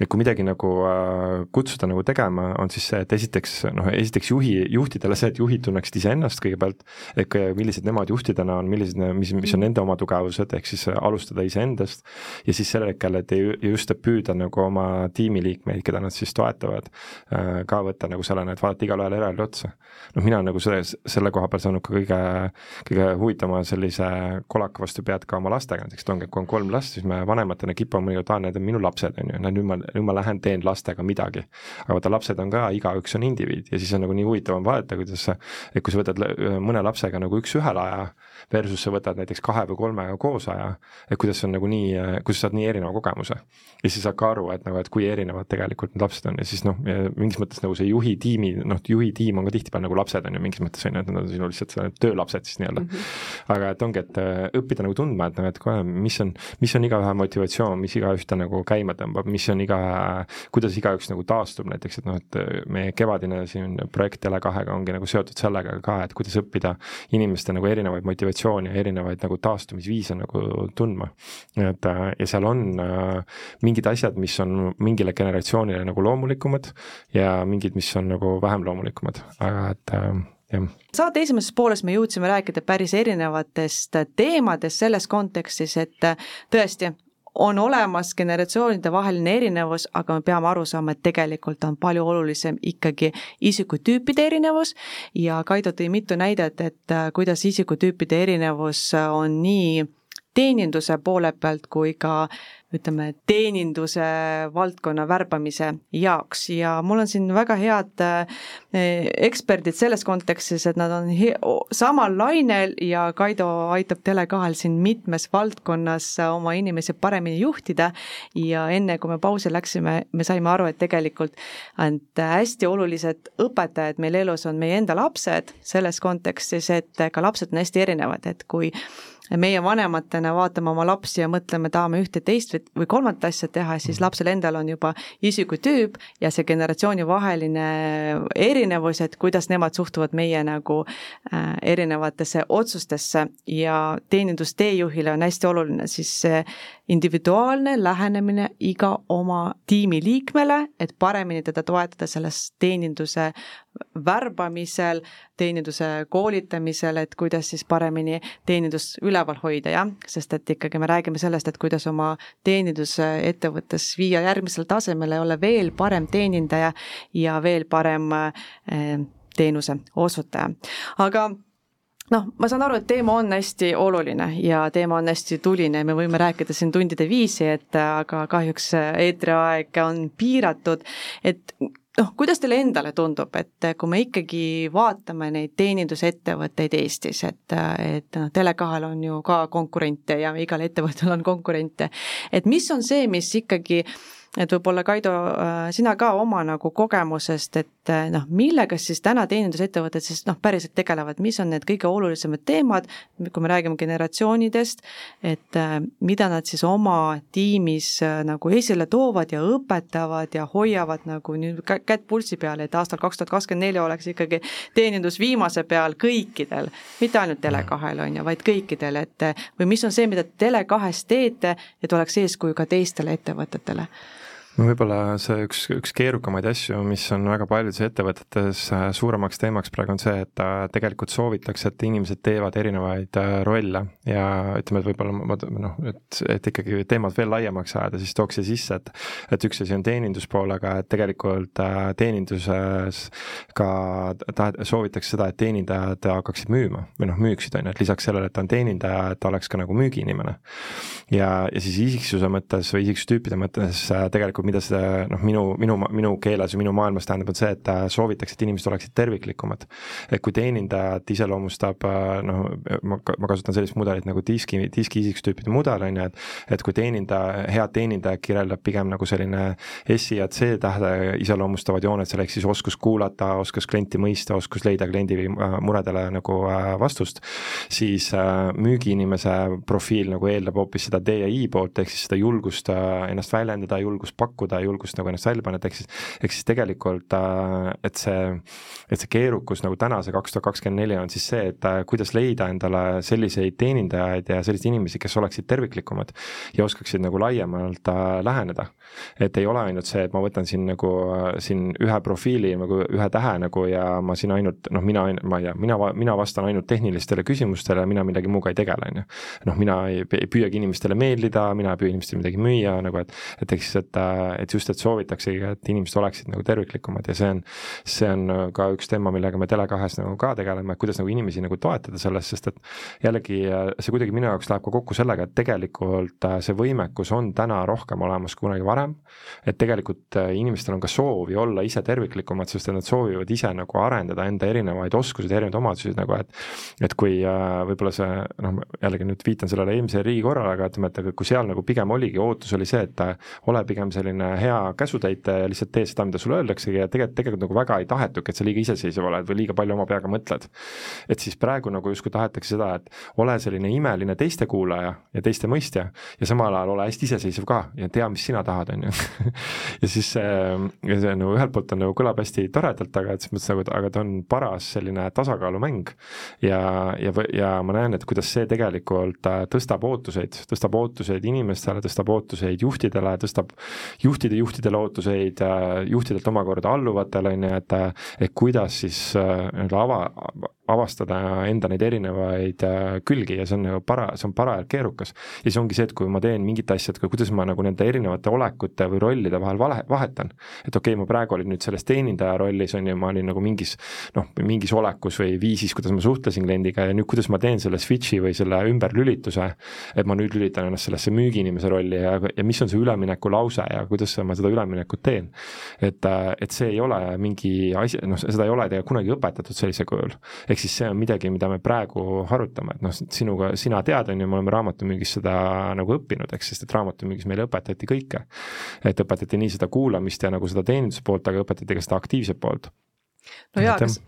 et kui midagi nagu äh, kutsuda nagu tegema, on siis see, et esiteks noh, esiteks juhi, juhtidele see, et juhid tunneksid iseennast kõigepealt, et millised nemad juhtidena on, millised, mis, mis on nende oma tugevused, ehk siis alustada iseendast ja siis sellel hetkel, et just, et püüda nagu oma tiimiliikmeid, keda nad siis toetavad, äh, ka võtta nagu sellena, et vaadata igale ühele eraldi otsa. noh, mina nagu selle, selle koha peal saanud ka kõige, kõige huvitavama sellise kolaka vastu pead ka oma lastega, näiteks et ongi, kui on kolm last, siis me vanematena kipume mõnikord, aa, need on minu lapsed, on ju, nüüd ma, nüüd ma lähen teen lastega midagi. aga vaata, lapsed on ka, igaüks on indiviid ja siis on nagu nii huvitav on vaadata, kuidas sa, et kui sa võtad mõne lapsega nagu üks-ühele aja, versus sa võtad näiteks kahe või kolmega koos aja, et kuidas on nagu nii, kuidas sa saad nii erineva kogemuse. ja siis saad ka aru, et nagu, et kui erinevad tegelikult need lapsed on ja siis noh, mingis mõttes nagu see juhi tiimi, noh, juhi tiim on ka tihtipeale nagu lapsed on ju mingis mõttes on ju, et nad on sinu lihtsalt töölapsed siis nii-öelda mm. -hmm. aga et ongi, et äh, õppida nagu tundma, et noh, et kohe, mis on, mis on igaühe motivatsioon, mis igaühte nagu käima tõmbab, mis on iga, kuidas igaüks nagu taastub näiteks, et noh, et äh, meie kevadine siin projekt Tele2-ga ongi nagu seotud sellega ka, et kuidas õppida inimeste nagu erinevaid motivatsioone ja erinevaid nagu taastumisviise nagu tundma. et ja seal on mingid asjad, mis on mingile generatsioonile nagu loomulikumad ja mingid, mis on nagu vähem loomulikumad, aga et äh, jah. saate esimeses pooles me jõudsime rääkida päris erinevatest teemadest selles kontekstis, et tõesti, on olemas generatsioonide vaheline erinevus, aga me peame aru saama, et tegelikult on palju olulisem ikkagi isikutüüpide erinevus. Ja Kaido tõi mitu näidet, et kuidas isikutüüpide erinevus on nii teeninduse poole pealt kui ka ütleme, teeninduse valdkonna värbamise jaoks. Ja mul on siin väga head eh, eksperdid selles kontekstis, et nad on samal lainel ja Kaido aitab Tele2-l siin mitmes valdkonnas oma inimesi paremini juhtida. Ja enne, kui me pausi läksime, me saime aru, et tegelikult et hästi olulised õpetajad meil elus on meie enda lapsed, selles kontekstis, et ka lapsed on hästi erinevad, et kui meie vanematena vaatame oma lapsi ja mõtleme, tahame ühte, teist või, kolmandat asja teha, siis lapsel endal on juba isikutüüp ja see generatsioonivaheline erinevus, et kuidas nemad suhtuvad meie nagu äh, erinevatesse otsustesse. Ja teenindusteejuhile on hästi oluline siis see individuaalne lähenemine iga oma tiimiliikmele, et paremini teda toetada selles teeninduse värbamisel, teeninduse koolitamisel, et kuidas siis paremini teenindust üleval hoida, jah, sest et ikkagi me räägime sellest, et kuidas oma teenindusettevõttes viia järgmisele tasemele, olla veel parem teenindaja ja veel parem eh, teenuse osutaja. aga noh, ma saan aru, et teema on hästi oluline ja teema on hästi tuline ja me võime rääkida siin tundide viisi, et aga kahjuks eetriaeg on piiratud, et noh, kuidas teile endale tundub, et kui me ikkagi vaatame neid teenindusettevõtteid Eestis, et, et noh, Tele2-l on ju ka konkurente ja igal ettevõttel on konkurente, et mis on see, mis ikkagi et võib-olla Kaido, äh, sina ka oma nagu kogemusest, et äh, noh, millega siis täna teenindusettevõtted siis noh, päriselt tegelevad, mis on need kõige olulisemad teemad, kui me räägime generatsioonidest, et äh, mida nad siis oma tiimis nagu esile toovad ja õpetavad ja hoiavad nagu nüüd kätt pulssi peal, et aastal kaks tuhat kakskümmend neli oleks ikkagi teenindus viimase peal kõikidel, mitte ainult Tele2-l on ju, vaid kõikidel, et või mis on see, mida Tele2-s teete, et oleks eeskuju ka teistele ettevõtetele no võib-olla see üks, üks keerukamaid asju, mis on väga paljudes ettevõtetes äh, suuremaks teemaks praegu on see, et äh, tegelikult soovitakse, et inimesed teevad erinevaid äh, rolle ja ütleme, et võib-olla ma noh, et, et ikkagi teemat veel laiemaks ajada, siis tooks siia sisse, et et üks asi on teeninduspool, aga et tegelikult teeninduses ka tahet-, soovitakse seda, et teenindajad hakkaksid müüma või noh, müüksid, on ju, et lisaks sellele, et ta on teenindaja, et ta oleks ka nagu müügiinimene. ja, ja siis isiksuse mõttes või isiksustüüpide mõttes tegelikult mida see noh, minu, minu, minu keeles või minu maailmas tähendab, on see, et soovitakse, et inimesed oleksid terviklikumad. et kui teenindajat iseloomustab noh, ma, ma kasutan sellist mudelit nagu diski, diski isiksustüüpide mudel, on ju, et et kui teenindaja, head teenindajat kirjeldab pigem nagu selline S-i ja C tähte iseloomustavad jooned seal, ehk siis oskus kuulata, oskus klienti mõista, oskus leida kliendi äh, muredele nagu äh, vastust, siis äh, müügiinimese profiil nagu eeldab hoopis seda D ja I poolt, ehk siis seda julgust ennast väljendada, julgust pakkuda, pakkuda julgust nagu ennast välja panna, et ehk siis, ehk siis tegelikult, äh, et see, et see keerukus nagu tänase kaks tuhat kakskümmend neli on siis see, et äh, kuidas leida endale selliseid teenindajaid ja selliseid inimesi, kes oleksid terviklikumad ja oskaksid nagu laiemalt äh, läheneda. et ei ole ainult see, et ma võtan siin nagu siin ühe profiili nagu ühe tähe nagu ja ma siin ainult noh, mina, ma ei tea, mina, mina vastan ainult tehnilistele küsimustele mina millegi muuga ei tegele, on ju. noh, mina ei, ei püüagi inimestele meeldida, mina ei püüa inimestele midagi müüa nagu, et, et ehk siis, et et just, et soovitaksegi, et inimesed oleksid nagu terviklikumad ja see on, see on ka üks teema, millega me Tele2-s nagu ka tegeleme, et kuidas nagu inimesi nagu toetada selles, sest et jällegi see kuidagi minu jaoks läheb ka kokku sellega, et tegelikult äh, see võimekus on täna rohkem olemas kui kunagi varem, et tegelikult äh, inimestel on ka soovi olla ise terviklikumad, sest et nad soovivad ise nagu arendada enda erinevaid oskusi, erinevaid omadusi nagu, et et kui äh, võib-olla see noh, jällegi nüüd viitan sellele eelmisele riigikorrale, aga ütleme, et kui seal nagu pigem oligi, ootus oli see, et ole pigem selline selline hea käsutäitja ja lihtsalt tee seda, mida sulle öeldaksegi ja tegelikult, tegelikult nagu väga ei tahetudki, et sa liiga iseseisev oled või liiga palju oma peaga mõtled. et siis praegu nagu justkui tahetakse seda, et ole selline imeline teiste kuulaja ja teiste mõistja ja samal ajal ole hästi iseseisev ka ja tea, mis sina tahad, on ju. ja siis see, ja see nagu ühelt poolt on nagu kõlab hästi toredalt, aga et selles mõttes nagu, aga ta on paras selline tasakaalumäng. ja, ja, ja ma näen, et kuidas see tegelikult äh, tõstab ootuseid, tõstab ootuseid inimestele, tõstab ootuseid juhtidele, tõstab juhtide juhtidele ootuseid, äh, juhtidelt omakorda alluvatele, on ju, et et kuidas siis äh, nii-öelda ava, avastada enda neid erinevaid äh, külgi ja see on nagu para-, see on parajalt keerukas. ja siis ongi see, et kui ma teen mingit asja, et kuidas ma nagu nende erinevate olekute või rollide vahel vale, vahetan. et okei okay,, ma praegu olin nüüd selles teenindaja rollis, on ju, ma olin nagu mingis noh, mingis olekus või viisis, kuidas ma suhtlesin kliendiga ja nüüd kuidas ma teen selle switch'i või selle ümberlülituse, et ma nüüd lülitan ennast sellesse müügiinimese rolli ja, ja mis on see ülemineku lause ja kuidas ma seda üleminekut teen. et, äh, et see ei ole mingi asi, noh, seda ei ole tegelikult kunagi õpetatud sellisel kujul ehk siis see on midagi, mida me praegu harutame, et noh, sinuga, sina tead, on ju, me oleme raamatumüügis seda nagu õppinud, eks, sest et raamatumüügis meile õpetati kõike. et õpetati nii seda kuulamist ja nagu seda teeninduse poolt, aga õpetati ka seda aktiivset poolt. no jaa, kas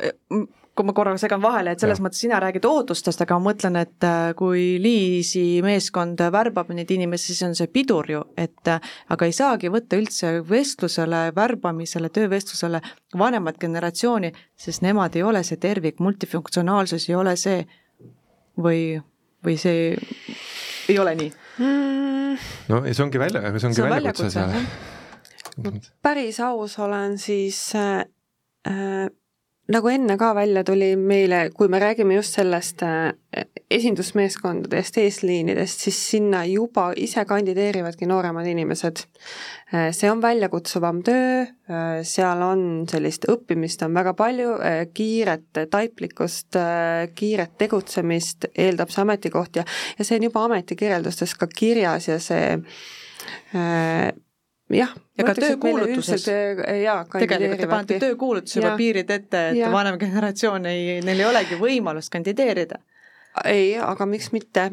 kui ma korraga segan vahele, et selles ja. mõttes sina räägid ootustest, aga ma mõtlen, et äh, kui Liisi meeskond värbab neid inimesi, siis on see pidur ju, et äh, aga ei saagi võtta üldse vestlusele, värbamisele, töövestlusele vanemat generatsiooni, sest nemad ei ole see tervik, multifunktsionaalsus ei ole see või, või see ei ole nii mm.? no ja see ongi välja, see ongi see on väljakutse seal. päris aus olen, siis äh, äh nagu enne ka välja tuli meile, kui me räägime just sellest äh, esindusmeeskondadest, eesliinidest, siis sinna juba ise kandideerivadki nooremad inimesed. Äh, see on väljakutsuvam töö, äh, seal on sellist õppimist on väga palju, kiiret taiplikkust, kiiret tegutsemist eeldab see ametikoht ja, ja see on juba ametikirjeldustes ka kirjas ja see jah. ja ka töökuulutuses. tegelikult te panete töökuulutusse juba piirid ette, et ja. vanem generatsioon ei, neil ei olegi võimalust kandideerida ei, aga miks mitte,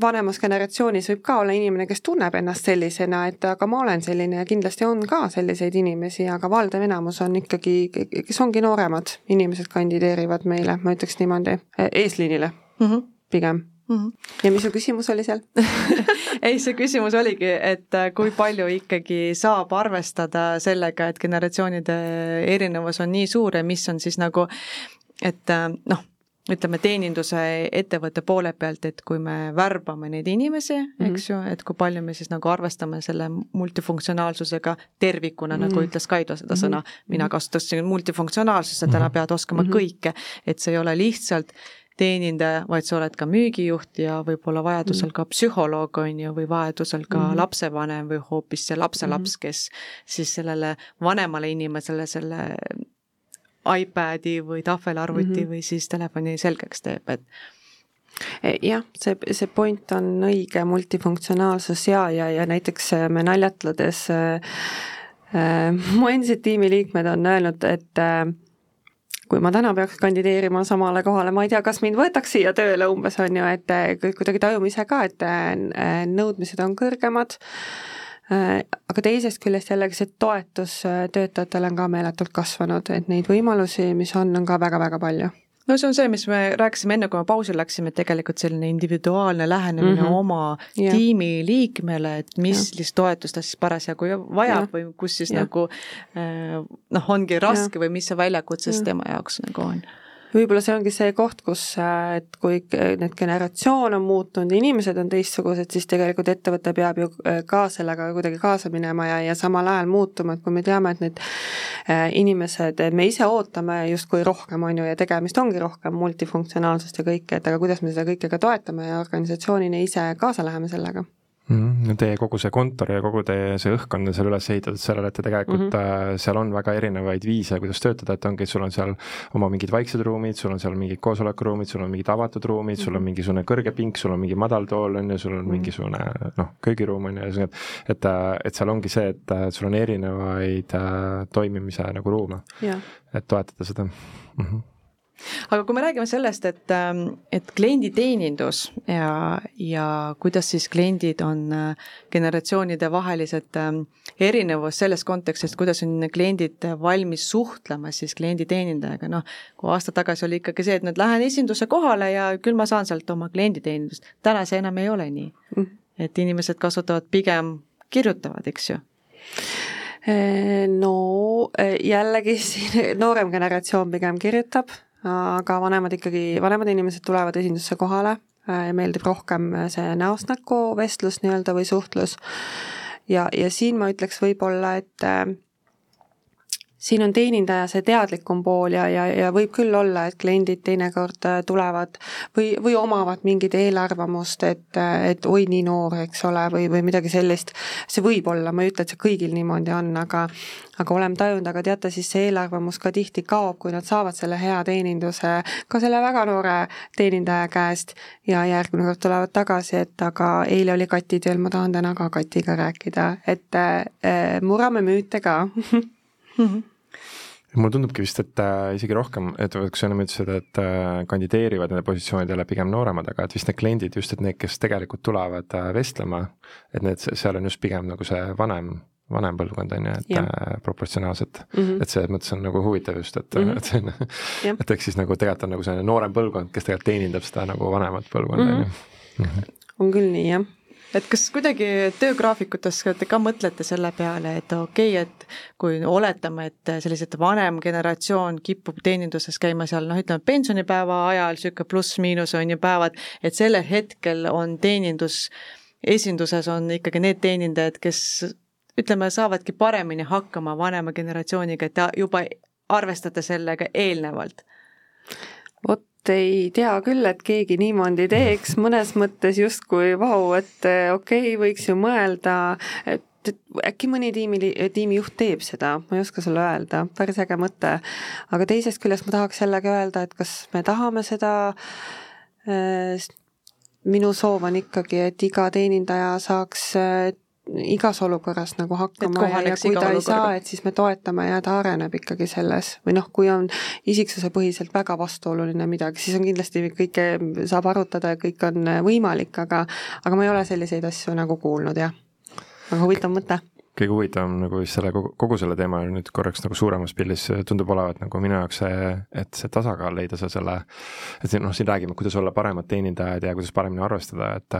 vanemas generatsioonis võib ka olla inimene, kes tunneb ennast sellisena, et aga ma olen selline ja kindlasti on ka selliseid inimesi, aga valdav enamus on ikkagi, kes ongi nooremad inimesed kandideerivad meile, ma ütleks niimoodi, eesliinile mm -hmm. pigem Mm -hmm. ja mis su küsimus oli seal ei, see küsimus oligi, et äh, kui palju ikkagi saab arvestada sellega, et generatsioonide erinevus on nii suur ja mis on siis nagu, et äh, noh, ütleme teeninduse ettevõtte poole pealt, et kui me värbame neid inimesi mm, -hmm. eks ju, et kui palju me siis nagu arvestame selle multifunktsionaalsusega tervikuna mm, -hmm. nagu mhm. ütles Kaido seda sõna, mina mhm. kasutasin multifunktsionaalsust, sa täna pead oskama mm -hmm. kõike, et see ei ole lihtsalt teenindaja, vaid sa oled ka müügijuht ja võib-olla vajadusel ka psühholoog, on ju, või vajadusel ka mm -hmm. lapsevanem või hoopis see lapselaps, mhm. kes siis sellele vanemale inimesele selle iPadi või tahvelarvuti mm -hmm. või siis telefoni selgeks teeb, et e, jah, see, see point on õige, multifunktsionaalsus ja, ja, ja näiteks äh, me naljatledes äh, äh, mu endised tiimiliikmed on öelnud, et äh, kui ma täna peaks kandideerima samale kohale, ma ei tea, kas mind võetaks siia tööle umbes, on ju, et kuidagi tajume ise ka, et äh, nõudmised on kõrgemad, äh, aga teisest küljest jällegi see toetus töötajatele on ka meeletult kasvanud, et neid võimalusi, mis on, on ka väga-väga palju no see on see, mis me rääkisime enne, kui me pausile läksime, et tegelikult selline individuaalne lähenemine mm -hmm. oma yeah. tiimi liikmele, et mis yeah. toetust ta siis parasjagu vajab yeah. või kus siis yeah. nagu noh, ongi raske yeah. või mis see väljakutse siis tema jaoks nagu on võib-olla see ongi see koht, kus, äh, et kui need generatsioon on muutunud, inimesed on teistsugused, siis tegelikult ettevõte peab ju äh, ka sellega kuidagi kaasa minema ja, ja samal ajal muutuma, et kui me teame, et need äh, inimesed, me ise ootame justkui rohkem, on ju, ja tegemist ongi rohkem multifunktsionaalsust ja kõike, et aga kuidas me seda kõike ka toetame ja organisatsioonina ise kaasa läheme sellega mm. Teie kogu see kontor ja kogu teie see õhkkond on seal üles ehitatud sellele, et te tegelikult mm -hmm. seal on väga erinevaid viise, kuidas töötada, et ongi, sul on seal oma mingid vaiksed ruumid, sul on seal mingid koosolekuruumid, sul on mingid avatud ruumid sul on mhm. mingisugune kõrge pink, sul on mingi madal tool, on ju, sul on mm -hmm. mingisugune noh, köögiruum on ju, et et, et seal ongi see, et sul on erinevaid äh, toimimise nagu ruume, et toetada seda mm. -hmm aga kui me räägime sellest, et, ähm, et klienditeenindus ja, ja kuidas siis kliendid on äh, generatsioonide vahelised ähm, erinevus selles kontekstis, kuidas on kliendid valmis suhtlema siis klienditeenindajaga, noh, kui aasta tagasi oli ikkagi see, et nüüd lähen esinduse kohale ja küll ma saan sealt oma klienditeenindust, täna see enam ei ole nii. Mm.. et inimesed kasutavad pigem, kirjutavad, eks ju. No jällegi siin noorem generatsioon pigem kirjutab, aga vanemad ikkagi, vanemad inimesed tulevad esindusse kohale ja meeldib rohkem see näost näkku vestlus nii-öelda või suhtlus. ja, ja siin ma ütleks võib-olla, et siin on teenindaja see teadlikum pool ja, ja, ja võib küll olla, et kliendid teinekord äh, tulevad või, või omavad mingit eelarvamust, et, et oi, nii noor, eks ole, või, või midagi sellist. see võib olla, ma ei ütle, et see kõigil niimoodi on, aga aga oleme tajunud, aga teate, siis see eelarvamus ka tihti kaob, kui nad saavad selle hea teeninduse ka selle väga noore teenindaja käest ja järgmine kord tulevad tagasi, et aga eile oli Kati tööl, ma tahan täna ka Katiga rääkida, et äh, murrame müüte ka mm. mulle tundubki vist, et äh, isegi rohkem, et kui sa ennem ütlesid, et äh, kandideerivad nende positsioonidele pigem nooremad, aga et vist need kliendid, just et need, kes tegelikult tulevad äh, vestlema, et need, seal on just pigem nagu see vanem, vanem põlvkond on ju, et ja. äh, proportsionaalselt mm, -hmm. et selles mõttes on nagu huvitav just, et mm, -hmm. et see on, et eks siis nagu tegelikult on nagu selline noorem põlvkond, kes tegelikult teenindab seda nagu vanemat põlvkonda on ju. Mhm. on küll nii, jah et kas kuidagi töögraafikutes te ka mõtlete selle peale, et okei okay,, et kui oletame, et sellised vanem generatsioon kipub teeninduses käima seal noh, ütleme pensionipäeva ajal niisugune pluss-miinus on ju päevad, et sellel hetkel on teenindus, esinduses on ikkagi need teenindajad, kes ütleme, saavadki paremini hakkama vanema generatsiooniga, et juba arvestate sellega eelnevalt? vot ei tea küll, et keegi niimoodi teeks, mõnes mõttes justkui vau, et eh, okei okay,, võiks ju mõelda, et äkki mõni tiimi, tiimijuht teeb seda, ma ei oska sulle öelda, päris äge mõte. aga teisest küljest ma tahaks jällegi öelda, et kas me tahame seda äh, minu soov on ikkagi, et iga teenindaja saaks äh, igas olukorras nagu hakkama ja, ja kui ta ei saa, et siis me toetame ja ta areneb ikkagi selles. Või noh, kui on isiksusepõhiselt väga vastuoluline midagi, siis on kindlasti kõike saab arutada ja kõik on võimalik, aga aga ma ei ole selliseid asju nagu kuulnud jah. aga huvitav mõte. Kõige huvitavam nagu just selle kogu, kogu selle teema nüüd korraks nagu suuremas pildis tundub olevat nagu minu jaoks see, et see tasakaal leida sa selle, et siin noh, siin räägime, kuidas olla paremad teenindajad ja kuidas paremini arvestada, et,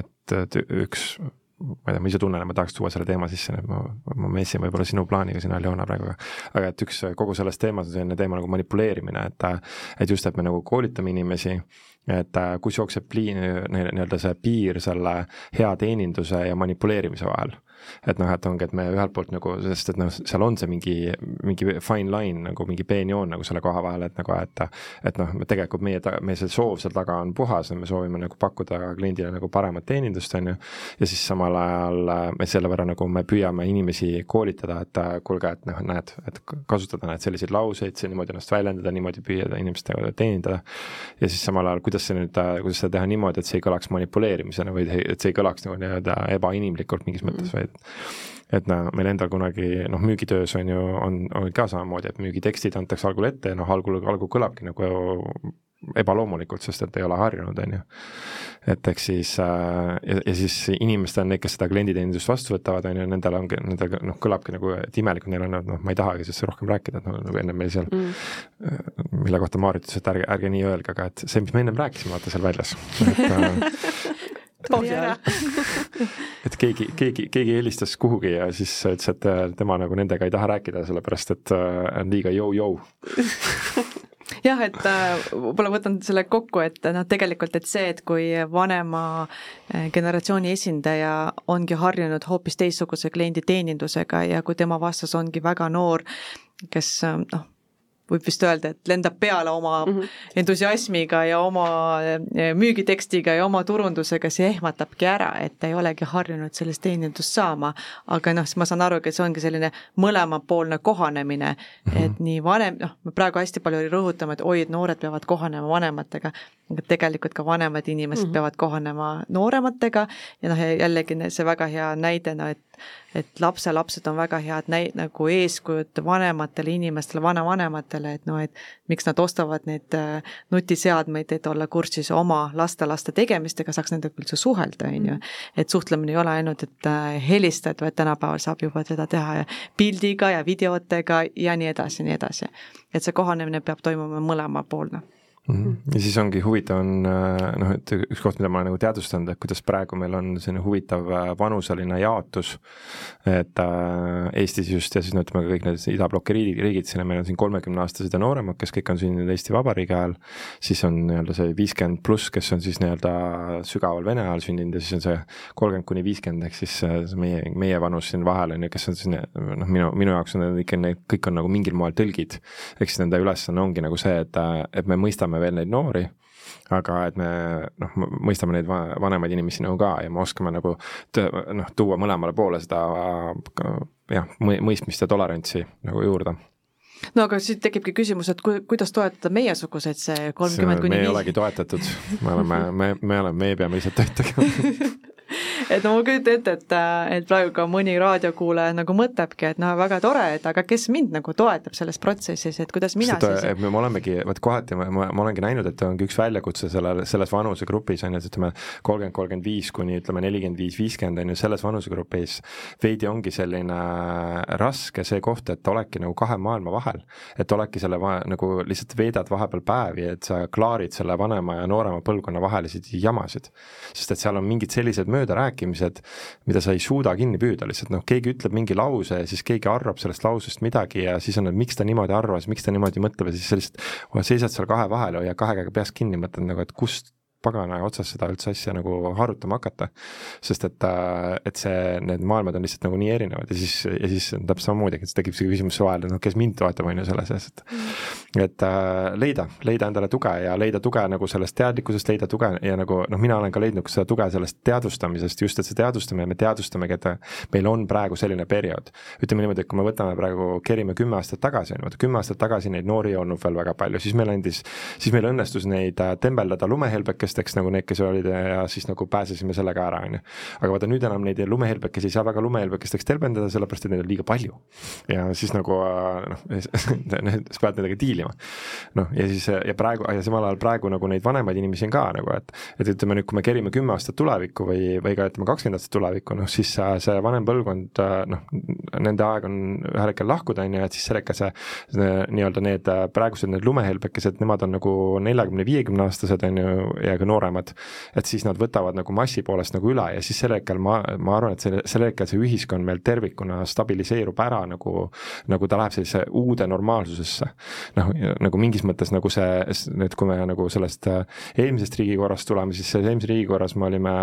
et, et üks ma ei tea, ma ise tunnen, et ma tahaks tuua selle teema sisse, nüüd ma, ma messin võib-olla sinu plaaniga siin, Aljona, praegu, aga et üks kogu selles teemas on selline teema nagu manipuleerimine, et et just, et me nagu koolitame inimesi, et kus jookseb liin, nii-öelda see piir selle hea teeninduse ja manipuleerimise vahel et noh, et ongi, et me ühelt poolt nagu, sest et noh, seal on see mingi, mingi fine line nagu mingi peenjoon nagu selle koha vahel, et nagu, et et noh, tegelikult meie, meie see soov seal taga on puhas ja me soovime nagu pakkuda kliendile nagu paremat teenindust, on ju, ja siis samal ajal me selle võrra nagu me püüame inimesi koolitada, et kuulge, et noh, näed, et kasutada näed selliseid lauseid, niimoodi ennast väljendada, niimoodi püüda inimestega teenindada, ja siis samal ajal, kuidas see nüüd, kuidas seda teha niimoodi, et see ei kõlaks manipuleerimisena või et see ei kõlaks nagu nii-öelda ebainimlikult mingis mõttes, vaid et no meil endal kunagi noh, müügitöös on ju, on, on ka samamoodi, et müügitekstid antakse algul ette ja noh, algul, algul kõlabki nagu ebaloomulikult, sest et ei ole harjunud, on ju. et eks siis äh, ja, ja siis inimestel, need, kes seda klienditeenindust vastu võtavad, on ju, nendel ongi, nendel noh, kõlabki nagu, et imelikult, neil on, et noh, ma ei tahagi sellest rohkem rääkida, et noh, nagu enne meil seal mm., äh, mille kohta Maarit ütles, et ärge, ärge nii öelge, aga et see, mis me ennem rääkisime, vaata seal väljas, et tuli ära et keegi, keegi, keegi helistas kuhugi ja siis ütles, et äh, tema nagu nendega ei taha rääkida, sellepärast et äh, on liiga jõu-jõu. Jah, et äh, võib-olla võtan selle kokku, et noh, tegelikult, et see, et kui vanema generatsiooni esindaja ongi harjunud hoopis teistsuguse klienditeenindusega ja kui tema vastas ongi väga noor, kes noh, võib vist öelda, et lendab peale oma mm -hmm. entusiasmiga ja oma e, müügitekstiga ja oma turundusega, see ehmatabki ära, et ei olegi harjunud sellist teenindust saama. aga noh, siis ma saan aru, et see ongi selline mõlemapoolne kohanemine mm, -hmm. et nii vanem, noh, me praegu hästi palju rõhutame, et oi, et noored peavad kohanema vanematega, aga tegelikult ka vanemad inimesed mm -hmm. peavad kohanema noorematega ja noh, jällegi see väga hea näide, no et et lapselapsed on väga head näi-, nagu eeskujud vanematele inimestele, vanavanematele, et noh, et miks nad ostavad neid äh, nutiseadmeid, et olla kursis oma lastelaste tegemistega, saaks nendega üldse suhelda, on ju. Mm. et suhtlemine ei ole ainult, et äh, helistad, vaid tänapäeval saab juba seda teha pildiga ja videotega ja nii edasi, nii edasi. et see kohanemine peab toimuma mõlemapoolne mm. -hmm. ja siis ongi huvitav on äh, noh, et üks koht, mida ma olen nagu teadvustanud, et kuidas praegu meil on selline huvitav äh, vanuseline jaotus, et äh, Eestis just ja siis no ütleme ka kõik need idabloki riigid, riigid, siin meil on siin kolmekümneaastased ja nooremad, kes kõik on sündinud Eesti Vabariigi ajal, siis on nii-öelda see viiskümmend pluss, kes on siis nii-öelda sügaval Vene ajal sündinud ja siis on see kolmkümmend kuni viiskümmend, ehk siis meie, meie vanus siin vahel on ju, kes on siis noh, minu, minu jaoks on need ikka, need kõik on nagu mingil moel tõlgid. ehk siis nende ülesanne ongi nagu see, et, et me mõistame mõistame veel neid noori, aga et me noh, mõistame neid vanemaid inimesi nagu ka ja me oskame nagu noh, tuua mõlemale poole seda jah, mõistmist ja tolerantsi nagu juurde. No aga siit tekibki küsimus, et ku-, kuidas toetada meiesuguseid see kolmkümmend kuni viis? me ei olegi toetatud, me oleme, me, me oleme, meie peame lihtsalt tööd tegema et no ma kujutan ette, et, et praegu ka mõni raadiokuulaja nagu mõtlebki, et noh, väga tore, et aga kes mind nagu toetab selles protsessis, et kuidas mina Seda, siis me olemegi, vot kohati ma, ma, ma olengi näinud, et ongi üks väljakutse sellel, selles vanusegrupis on ju, et ütleme, kolmkümmend, kolmkümmend viis kuni ütleme, nelikümmend viis, viiskümmend on ju, selles vanusegrupis veidi ongi selline raske see koht, et oledki nagu kahe maailma vahel. et oledki selle va-, nagu lihtsalt veedad vahepeal päevi, et sa klaarid selle vanema ja noorema põlvkonna vahelisi jamasid. sest et seal on mingid sellised möödarääkimised, mida sa ei suuda kinni püüda, lihtsalt noh, keegi ütleb mingi lause ja siis keegi arvab sellest lausest midagi ja siis on, et miks ta niimoodi arvas, miks ta niimoodi mõtleb ja siis sa lihtsalt seisad seal kahe vahel, hoiad kahe käega peast kinni, mõtled nagu, et kust pagana otsas seda üldse asja nagu harutama hakata. sest et, äh, et see, need maailmad on lihtsalt nagu nii erinevad ja siis, ja siis täpselt samamoodi, et tekib see küsimus vahel, et noh, kes mind toetab, on ju, selles et. Et äh, leida, leida endale tuge ja leida tuge nagu sellest teadlikkusest, leida tuge ja nagu noh, mina olen ka leidnud seda tuge sellest teadvustamisest, just et see teadvustamine, me teadvustamegi, et meil on praegu selline periood. ütleme niimoodi, et kui me võtame praegu, kerime kümme aastat tagasi, on ju, vaata kümme aastat tagasi neid noori ei olnud veel väga palju, siis meil andis, siis meil õnnestus neid äh, tembeldada lumehelbekest, helbekesteks nagu need, kes olid ja siis nagu pääsesime sellega ära, on ju. aga vaata nüüd enam neid lumehelbekesi ei saa väga lumehelbekesteks tervendada, sellepärast et neid on liiga palju. ja siis nagu noh, sa pead nendega diilima. noh, ja siis ja praegu ja samal ajal praegu nagu neid vanemaid inimesi on ka nagu, et, et ütleme nüüd, kui me kerime kümme aastat tulevikku või, või ka ütleme kakskümmend aastat tulevikku, noh siis see vanem põlvkond noh, nende aeg on ühel hetkel lahkuda, on ju, et siis sel hetkel see, see nii-öelda need praegused need lumehelbekesed, nemad on nagu neljakümne, viiekümne aastased on ju, ja ka nooremad, et siis nad võtavad nagu massi poolest nagu üle ja siis sel hetkel ma, ma arvan, et selle, sel hetkel see ühiskond meil tervikuna stabiliseerub ära nagu, nagu ta läheb sellisesse uude normaalsusesse. noh, nagu mingis mõttes nagu see, nüüd kui me nagu sellest äh, eelmisest riigikorrast tuleme, siis selles eelmises riigikorras me olime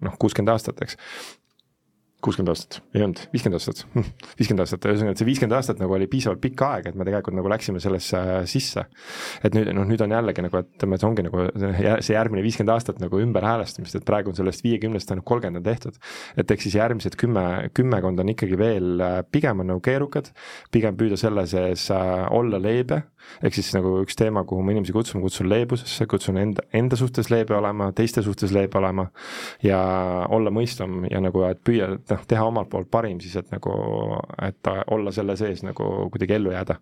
noh, kuuskümmend aastat, eks kuuskümmend aastat, ei olnud, viiskümmend aastat, viiskümmend aastat, ühesõnaga, et see viiskümmend aastat nagu oli piisavalt pikk aeg, et me tegelikult nagu läksime sellesse äh, sisse. et nüüd, noh, nüüd on jällegi nagu, et ütleme, et ongi nagu see järgmine viiskümmend aastat nagu ümberhäälestamist, et praegu on sellest viiekümnest ainult kolmkümmend on tehtud. et eks siis järgmised kümme, kümmekond on ikkagi veel, äh, pigem on nagu keerukad, pigem püüda selle sees äh, olla leebe. Ehk siis nagu üks teema, kuhu ma inimesi kutsun, kutsun leebusesse, kutsun enda, enda suhtes leebe olema, teiste suhtes leebe olema. Ja olla mõistvam ja nagu, et püüa noh, teha omalt poolt parim siis, et nagu, et olla selle sees nagu kuidagi ellu jääda.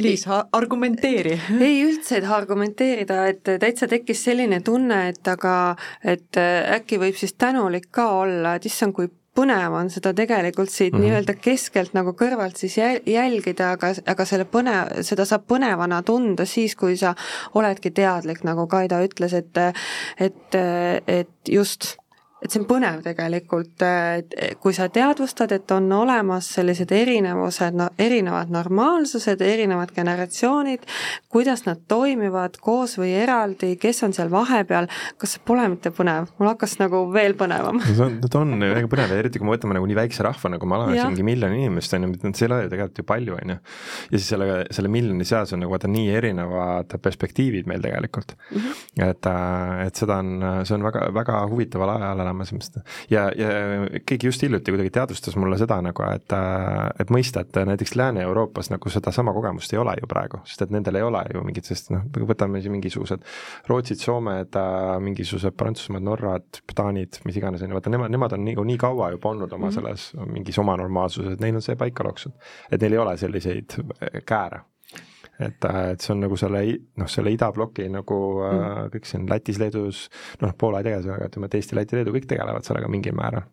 Liis, argumenteeri. ei üldse, et argumenteerida, et täitsa tekkis selline tunne, et aga, et äkki võib siis tänulik ka olla, et issand, kui põnev on seda tegelikult siit mm -hmm. nii-öelda keskelt nagu kõrvalt siis jälgida, aga, aga selle põnev, seda saab põnevana tunda siis, kui sa oledki teadlik, nagu Kaida ütles, et et, et just et see on põnev tegelikult, kui sa teadvustad, et on olemas sellised erinevused, no erinevad normaalsused, erinevad generatsioonid, kuidas nad toimivad koos või eraldi, kes on seal vahepeal, kas see pole mitte põnev? mul hakkas nagu veel põnevam. see on, ta on väga põnev, eriti kui me võtame nagu nii väikse rahva, nagu me oleme, siin mingi miljon inimest on ju, see ei ole ju tegelikult ju palju, on ju. ja siis selle, selle miljoni seas on nagu vaata nii erinevad perspektiivid meil tegelikult mm. -hmm. et, et seda on, see on väga, väga huvitaval ajal elame olemas ja, ja keegi just hiljuti kuidagi teadvustas mulle seda nagu, et, et mõista, et näiteks Lääne-Euroopas nagu sedasama kogemust ei ole ju praegu, sest et nendel ei ole ju mingit, sest noh, võtame siin mingisugused Rootsid, Soomed, mingisugused Prantsusmaad, Norrad, Taanid, mis iganes, on ju, vaata nemad, nemad on nii, nii kaua juba olnud oma -hmm. selles mingis oma normaalsuses, et neil on see paika loksnud. et neil ei ole selliseid kääre et, äh, et see on nagu selle noh, selle idabloki nagu äh, mm. kõik siin Lätis, Leedus, noh, Poola ei tegele sellega, ütleme, et Eesti, Läti, Leedu kõik tegelevad sellega mingil määral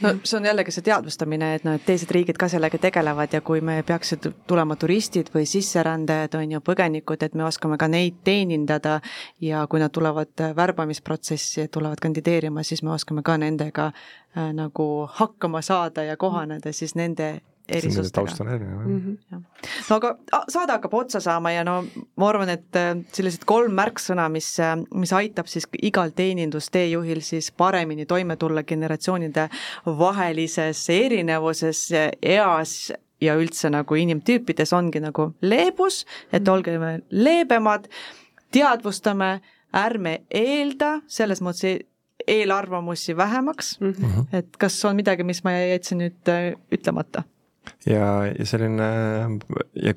no see on jällegi see teadvustamine, et noh, et teised riigid ka sellega tegelevad ja kui me peaksid tulema turistid või sisserändajad, on ju, põgenikud, et me oskame ka neid teenindada ja kui nad tulevad värbamisprotsessi, tulevad kandideerima, siis me oskame ka nendega äh, nagu hakkama saada ja kohaneda siis nende erisustega. taust on erinev, jah mm. -hmm. no aga saade hakkab otsa saama ja no ma arvan, et äh, sellised kolm märksõna, mis, äh, mis aitab siis igal teenindusteejuhil siis paremini toime tulla generatsioonide vahelises erinevuses, eas ja üldse nagu inimtüüpides ongi nagu leebus, et mhm. olgem leebemad, teadvustame, ärme eelda, selles mõttes e-, eelarvamusi vähemaks mm, -hmm. et kas on midagi, mis ma jätsin nüüd äh, ütlemata ja, ja selline ja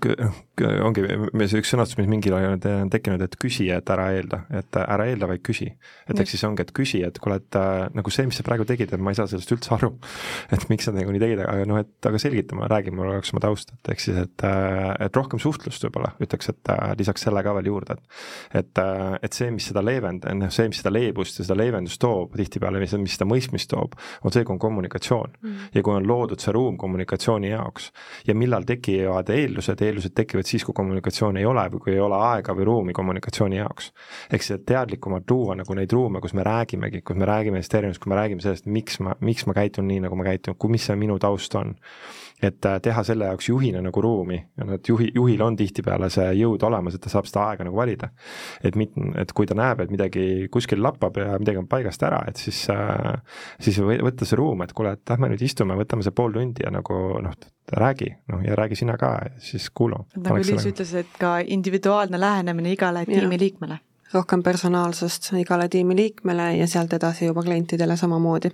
ongi see üks sõnastus, mis mingil ajal on tekkinud, et küsi, et ära eelda, et ära eelda, vaid küsi. et ehk siis ongi, et küsi, et kuule, et äh, nagu see, mis sa praegu tegid, et ma ei saa sellest üldse aru. et miks sa nagu nii tegid, aga noh, et aga selgita mulle, räägi mulle oleks oma tausta, et ehk siis, et, äh, et rohkem suhtlust võib-olla, ütleks, et äh, lisaks selle ka veel juurde, et et, et see, mis seda leevend-, noh, see, mis seda leebust ja seda leevendust toob tihtipeale, mis, mis seda mõistmist toob, on see, kui on kommunikatsioon mm. ja kui on loodud see ruum kommunikatsiooni jaoks. Ja millal tekivad eeldused, eeldused tekivad siis, kui kommunikatsiooni ei ole või kui ei ole aega või ruumi kommunikatsiooni jaoks. ehk siis, et teadlikumalt luua nagu neid ruume, kus me räägimegi, kus me räägime nendest erinevustest, kui me räägime sellest, miks ma, miks ma käitun nii, nagu ma käitun, mis see minu taust on et äh, teha selle jaoks juhina nagu ruumi ja noh, et juhi, juhil on tihtipeale see jõud olemas, et ta saab seda aega nagu valida. et mit-, et kui ta näeb, et midagi kuskil lappab ja midagi on paigast ära, et siis äh,, siis võtta see ruum, et kuule, et lähme nüüd istume, võtame see pool tundi ja nagu noh, räägi, noh ja räägi sina ka, siis kuula. nagu Liis ütles, et ka individuaalne lähenemine igale tiimiliikmele rohkem personaalsust igale tiimiliikmele ja sealt edasi juba klientidele samamoodi.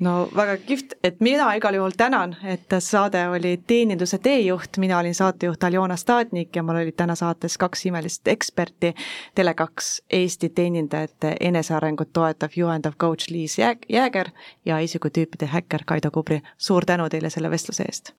no väga kihvt, et mina igal juhul tänan, et saade oli Teeninduse teejuht, mina olin saatejuht Aljona Stadnik ja mul olid täna saates kaks imelist eksperti, Tele2 Eesti teenindajate enesearengut toetav, juhendav coach Liis Jääger ja isikutüüpide häkker Kaido Kubri. suur tänu teile selle vestluse eest!